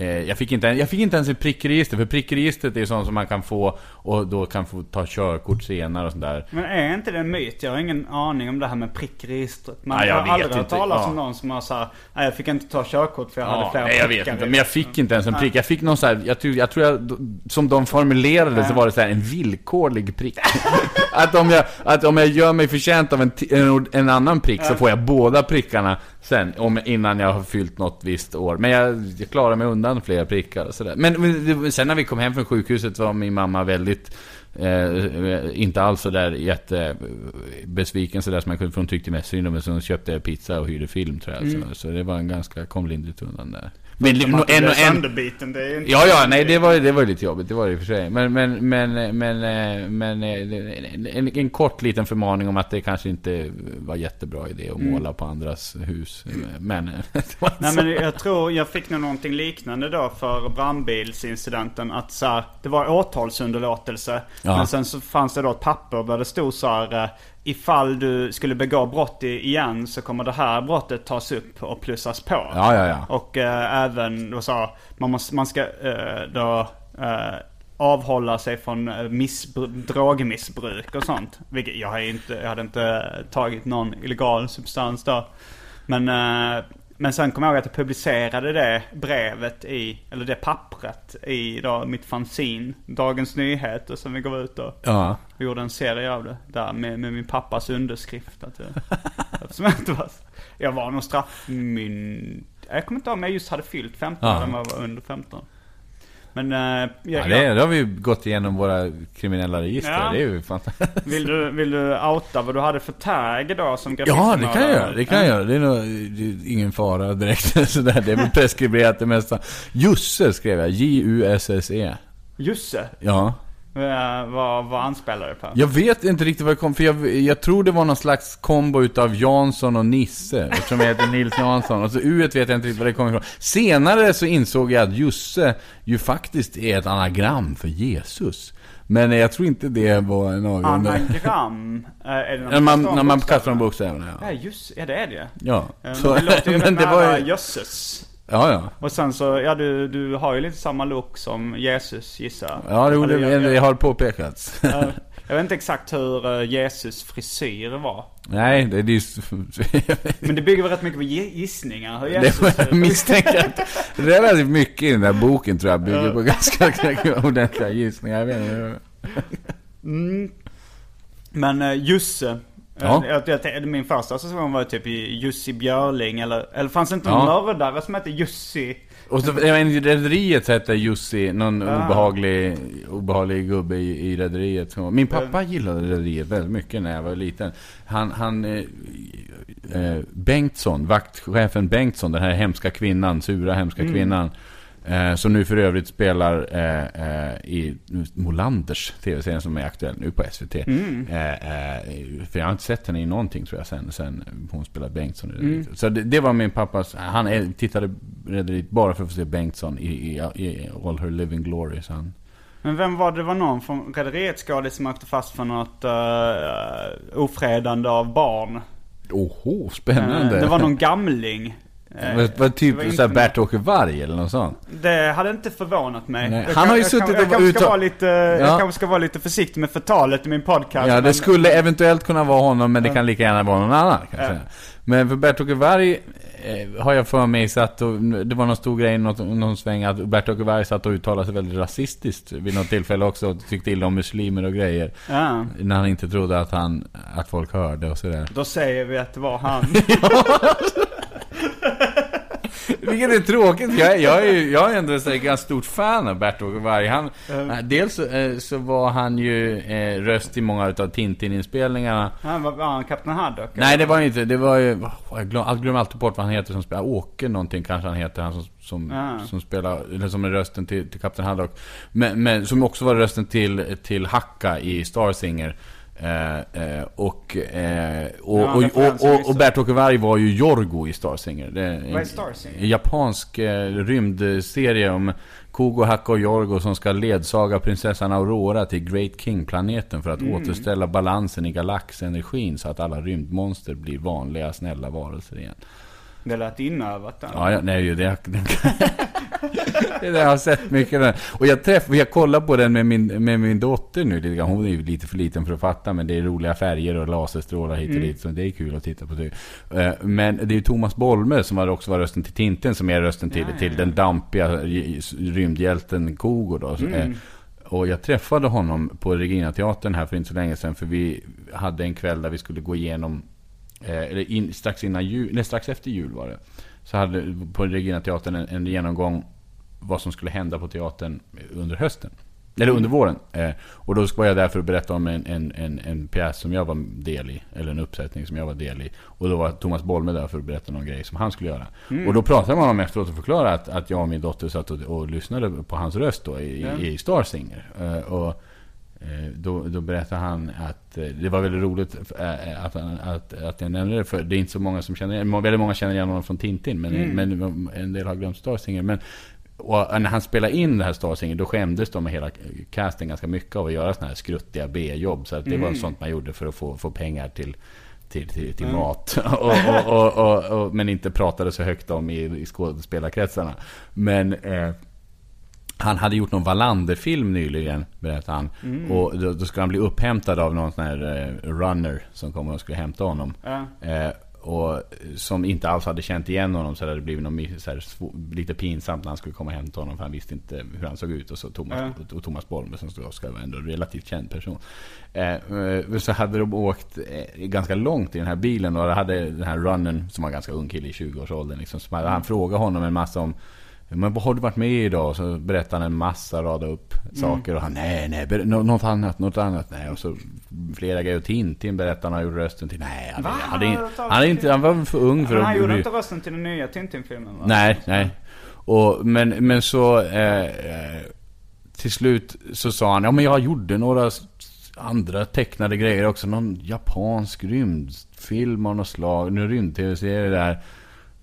Eh, jag, fick inte, jag fick inte ens ett prickregister, för prickregistret är sånt som man kan få och då kan få ta körkort senare och sånt där. Men är inte det en myt? Jag har ingen aning om det här med prickregistret. Man Nej, jag har aldrig hört talas Ja. om någon som har sagt nej jag fick inte ta körkort för jag hade Ja, flera nej, jag prickar vet inte, i." men jag fick inte ens en prick. Jag fick någon så här, jag tror jag, tror jag som de formulerade så var det så här en villkorlig prick. [laughs] att, om jag, att om jag gör mig förtjänt av en, en, en annan prick så får jag båda prickarna sen, om, innan jag har fyllt något visst år. Men jag, jag klarar mig undan fler prickar och sådär. Men, sen när vi kom hem från sjukhuset var min mamma väldigt Eh, inte alls sådär jättebesviken sådär som jag kunde från tyckte mest synd om. Men så köpte jag pizza och hyrde film tror jag. Mm. Så, så det var en ganska, kom lindrigt undan där. Men Men, att en, en, en, det är inte... Ja, ja, nej det var, det var lite jobbigt. Det var det i och för sig. Men, men, men, men, eh, men eh, en, en kort liten förmaning om att det kanske inte var jättebra idé att Mm. måla på andras hus. Men, [laughs] det var Nej men jag tror jag fick nog någonting liknande då för brandbilsincidenten. Att så här, det var åtalsunderlåtelse. Ja. Men sen så fanns det då ett papper där det stod så här. Ifall du skulle begå brott igen så kommer det här brottet tas upp och plussas på. Ja, ja, ja. Och eh, även då sa man, måste, man ska eh, då eh, avhålla sig från eh, missbru- drogmissbruk och sånt. Vilket jag, har inte, jag hade inte tagit någon illegal substans då. Men, eh, men sen kom jag ihåg att jag publicerade det brevet i, eller det pappret i då mitt fanzine, Dagens Nyheter som vi gav ut då. Ja. Vi gjorde en serie av det där med, med min pappas underskrift. Att jag, [laughs] eftersom jag, inte var, jag var nog straffmynd... Jag kommer inte ihåg om jag just hade fyllt 15 Ja. eller om jag var under 15. Men eh, jag, Ja, det, det har vi ju gått igenom våra kriminella register. Ja. Det är ju fantastiskt. vill, du, vill du outa vad du hade för tag då som Ja, det kan jag göra. Det kan jag göra. Det är nog ingen fara direkt. [laughs] Sådär. Det är väl preskriberat det mesta. Jusse skrev jag. J-U-S-S-E. Jusse? Ja. Eh, vad, vad anspelar det på? Jag vet inte riktigt vad det kom för jag, jag tror det var någon slags kombo utav Jansson och Nisse. Eftersom jag heter Nils Jansson. Och så U vet jag inte riktigt vad det kommer ifrån. Senare så insåg jag att Jusse ju faktiskt är ett anagram för Jesus. Men jag tror inte det var en avgörande... Anagram? Eh, är det När man, när man kastar de bokstäverna, ja. Ja, just Ja, det är det. Ja. Eh, Så, men det låter ju [laughs] men det var ju... jösses. Ja, ja. Och sen så, ja du, du har ju lite samma look som Jesus gissar. Ja, jo, det, det har påpekats. jag, vet inte exakt hur eh, Jesus frisyr var. Nej, det, det är ju... [laughs] Men det bygger väl rätt mycket på gi- gissningar hur Det Jesus ser jag misstänker att relativt mycket i den där boken tror jag bygger på ganska ordentliga gissningar. Jag vet inte. Mm. Men uh, Jusse. Ja. Ja. Jag, jag, min första säsong var typ Jussi Björling eller, eller fanns det inte någon Ja. mördare som hette Jussi? Och så, jag inte, rederiet hette Jussi, någon Ah. obehaglig, obehaglig gubbe i, i rederiet. Min pappa gillade rederiet väldigt mycket när jag var liten. Han, han eh, eh, Bengtsson, vaktchefen Bengtsson, den här hemska kvinnan, sura hemska kvinnan. Eh, som nu för övrigt spelar eh, eh, i Molanders tv-serien som är aktuell nu på SVT. Eh, eh, för jag har inte sett henne i någonting tror jag sen, sen hon spelade Bengtsson Rederiet. Så det, det var min pappas, han tittade Rederiet bara för att få se Bengtsson i, i, i All Her Living Glory. Så han, Men vem var det? Det var någon från Rederiet skadade som åkte fast för något uh, ofredande av barn. Oho, spännande! det var någon gamling. Eh, Var, var typ var såhär Bert-Åke Varg eller något sånt? Det hade inte förvånat mig. Nej, Jag han har ju jag suttit jag, och jag kanske ska vara lite, Jag Ja. kanske ska vara lite försiktig med förtalet i min podcast. Ja, det men- skulle eventuellt kunna vara honom, men det kan lika gärna vara någon annan. Kan jag Ja. Men för Bert-Åke Varg eh, har jag för mig satt och, det var någon stor grej, något, någon sväng, att Bert-Åke Varg satt och uttalade sig väldigt rasistiskt vid något tillfälle också. Tyckte illa om muslimer och grejer. Ja. När han inte trodde att, han, att folk hörde och sådär. Då säger vi att det var han. [laughs] [laughs] Vilket är tråkigt, jag, jag är ju jag är ändå här ganska stort fan av Bert-Åke Varg. Han, Mm. eh, Dels så, eh, så var han ju eh, röst i många utav Tintin-inspelningarna. Han var, var han Kapten Haddock? Nej det var ju inte, det var ju, oh, jag glöm, glömmer alltid bort vad han heter som spelar, Åke någonting kanske han heter, han som, som, Ah. som spelar, eller som är rösten till, till Kapten Haddock. Men, men som också var rösten till, till Hacka i Star Singer. Eh, eh, och, eh, och, Ja, och, och, och, Bert-Åke Varg var ju Jorgo i Star Singer. Det är är Star Singer? En japansk eh, rymdserie om Kogo, Hacka och Jorgo som ska ledsaga prinsessan Aurora till Great King-planeten för att Mm. återställa balansen i galaxenergin så att alla rymdmonster blir vanliga, snälla varelser igen. Det lät inövat. Ja, ja nej, det, det, [laughs] det har jag sett mycket. Där. Och jag träffade, jag kollar på den med min, med min dotter nu lite grann. Hon är ju lite för liten för att fatta, men det är roliga färger och laserstrålar hit och Mm. dit. Så det är kul att titta på det. Eh, Men det är ju Thomas Bolme som har också var rösten till Tintin, som är rösten till, Ja, ja, till den dampiga rymdhjälten Kogo då. Så, eh, Mm. Och jag träffade honom på Regina-teatern här för inte så länge sedan. För vi hade en kväll där vi skulle gå igenom, eller in, strax innan jul, nej strax efter jul var det. Så hade på Regina-teatern en, en genomgång vad som skulle hända på teatern under hösten. Eller under våren. Eh, och då var jag där för att berätta om en, en, en, en pjäs som jag var del i. Eller en uppsättning som jag var del i. Och då var Thomas Bolme där för att berätta någon grej som han skulle göra. Mm. Och då pratade man om efteråt och förklarade att, att jag och min dotter satt och, och lyssnade på hans röst då i, Ja. i Star Singer. Eh, och eh, då, då berättade han att eh, det var väldigt roligt eh, att, att, att jag nämnde det. För det är inte så många som känner igen Väldigt många känner igen honom från Tintin. Men, Mm. men en del har glömt Star Singer. Men och när han spelade in det här Star Singer, då skämdes de med hela casten ganska mycket av att göra sådana här skruttiga B-jobb. Så att det var sånt man gjorde för att få, få pengar till, till, till, till mat. [laughs] och, och, och, och, och, men inte pratade så högt om i, i skådespelarkretsarna. Men eh, han hade gjort någon Wallander-film nyligen, berättade han. Och då, då skulle han bli upphämtad av någon sån här eh, runner som kom och skulle hämta honom. Ja. Eh, och som inte alls hade känt igen honom så hade det blivit något här, lite pinsamt när han skulle komma och hämta honom för han visste inte hur han såg ut. Och så Thomas, Ja. och Thomas Bolme som stod Oskar var ändå en relativt känd person. Eh, eh, så hade de åkt eh, ganska långt i den här bilen och hade den här runnen som var ganska ung kille i 20-årsåldern. Liksom, hade han frågade honom en massa om men har du varit med i idag? Så berättade han en massa, rada upp saker. Och han, nej, nej, något annat, något annat. Nej. Och så flera grejer. Och Tintin berättade han gjort rösten till. Nej, han, Va? han, han, hade inte, han var för ung för Men han att gjorde bry- inte rösten till den nya Tintin-filmen va? Nej, nej. Och, men, men så eh, eh, till slut så sa han, ja men jag gjorde några andra tecknade grejer också. Någon japansk rymdfilm av något slag. Nu rymd-tv-serie där.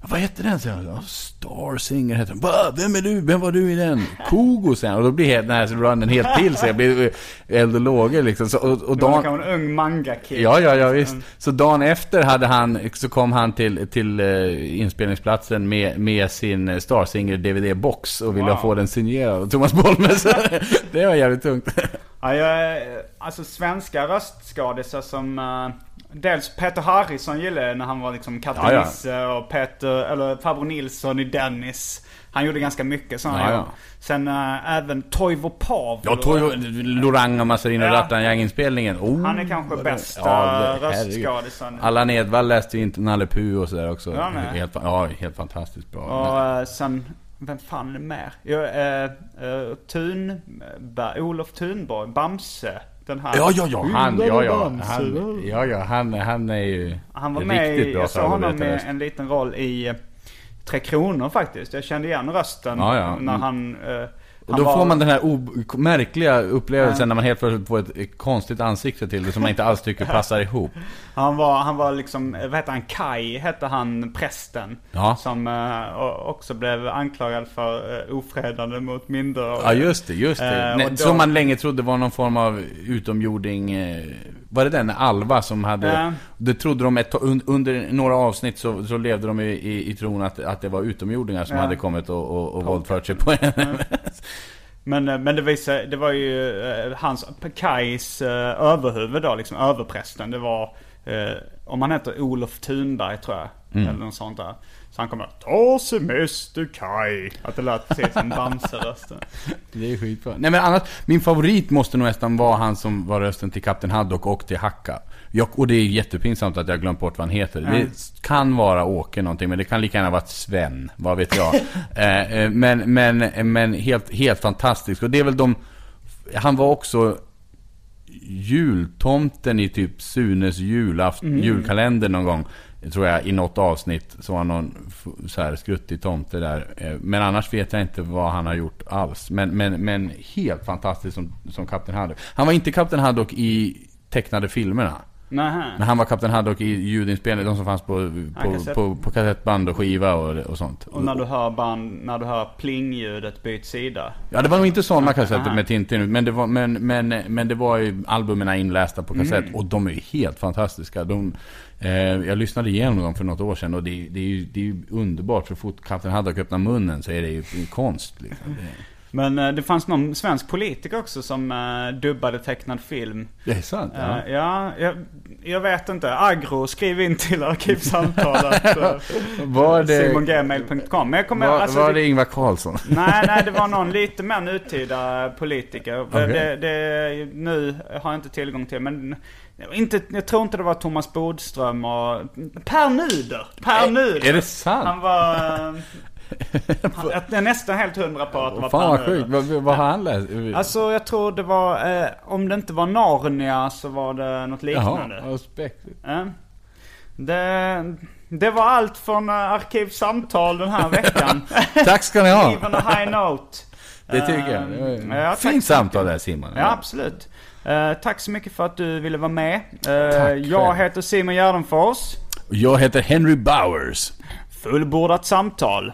Vad hette den? säger han. Ja, Star Singer hette den. Va? Vem är du? Vem var du i den? Kogo sen. Och då blir den här runnen helt till sig. Jag blir eld och lågor liksom. Så, och, och dagen, en ung manga-kid. Ja, ja, ja visst. Så dagen efter hade han, så kom han till, till eh, inspelningsplatsen med, med sin eh, Star Singer DVD-box och ville Wow. få den signerad av Thomas Bolme. Så [laughs] det var jävligt tungt. Ja, jag, alltså svenska röstskådisar som... eh, dels Peter Harrison gillade jag när han var liksom Katte Ja, ja. Nisse och Peter, eller Farbror Nilsson i Dennis. Han gjorde ganska mycket sådana Ja, ja. Sen eh, även Toivo Pavlo. Jag tog ju Lorang och Massarin och Ja. Rattan-inspelningen. Oh, Han är kanske bästa Ja, röstskådisen. Allan Edwall läste ju inte Nalle Puh och sådär också. Ja, helt, ja, helt fantastiskt bra. Och eh, sen, vem fan är det mer? Jo, eh, eh, Thunberg, Olof Thunborg, Bamse. Den här. Ja, ja, ja, han, ja, ja, han, ja, ja, han, han är ju Han var med riktigt i, bra jag såg honom med en liten roll i eh, Tre Kronor faktiskt. Jag kände igen rösten Ja, ja. när Mm. han... eh, Och då var- får man den här märkliga upplevelsen Ja. när man helt plötsligt får ett konstigt ansikte till det som man inte alls tycker [laughs] passar ihop. Han var, han var liksom, eh, vad hette han, Kai hette han, prästen. Ja. Som o- också blev anklagad för uh, ofredande mot minderåriga. Ja just det, just det. Nej, då- Som man länge trodde var någon form av utomjording. Var det den Alva som hade... Ja. Det trodde de ett, under några avsnitt så, så levde de i, i, i tron att, att det var utomjordingar som Ja. hade kommit och, och, och våldfört sig på henne. Men, eh, men det visade, det var ju eh, hans, Kais eh, överhuvud då, liksom överprästen. Det var, om han heter Olof Thunberg tror jag. Mm. Eller något sånt där. Så han kommer Ta semester Kai. Att det lät precis som Bamse-rösten. Det är skitbra. Nej men annars, min favorit måste nog nästan vara han som var rösten till Kapten Haddock och till Hacka. Jag, och det är jättepinsamt att jag glömt bort vad han heter. Det kan vara Åke någonting, men det kan lika gärna vara Sven. Vad vet jag. [laughs] eh, eh, men men, men helt, helt fantastisk. Och det är väl de... Han var också jultomten i typ Sunes julaft, julkalender någon gång. Tror jag i något avsnitt så var någon så här skruttig tomte där. Eh, Men annars vet jag inte vad han har gjort alls. Men, men, men helt fantastiskt som, som Kapten Haddock. Han var inte Kapten Haddock i tecknade filmerna. Nähä. Men han var Kapten Haddock i ljudinspelningen, de som fanns på, på, kassett. på, på kassettband och skiva och, och sånt. Och när du hör band, när du hör plingljudet byt sida. Ja, det var nog inte sådana kassetter Aha. med Tintin, men det var, men, men, men det var ju albumen inlästa på kassett. Mm. Och de är ju helt fantastiska. De, Eh, jag lyssnade igenom dem för något år sedan och det, det, är, ju, det är ju underbart. Så fort Kapten Haddock öppnar munnen så är det ju konst. Liksom. [laughs] Men eh, det fanns någon svensk politiker också som eh, dubbade tecknad film. det är sant. Ja. Eh, ja, jag, jag vet inte. Agro, skriv in till arkivsamtalet. [laughs] Var det, simongmail.com. Men jag kommer, var, alltså, var det, Ingvar Carlsson? nej, nej, det var [laughs] någon lite mer nutida politiker. Okej. Det, det, nu har jag inte tillgång till, men inte, jag tror inte det var Thomas Bodström och Per Nuder. Per Nuder. Är det sant? Han var... eh, Jag är nästan helt hundra på att det var Fan vad sjukt. Vad, vad har han läst? Alltså jag tror det var, eh, om det inte var Narnia så var det något liknande. Jaha. Ja. Det, det var allt från eh, Arkivsamtal den här veckan. [laughs] Tack ska ni ha. Leave on a high note. Det tycker jag. Ehm, Det var ja, Fint samtal där Simon. Ja, absolut. Eh, tack så mycket för att du ville vara med. Eh, Tack jag heter Simon Gärdenfors. Och Jag heter Henry Bowers. Fullbordat samtal.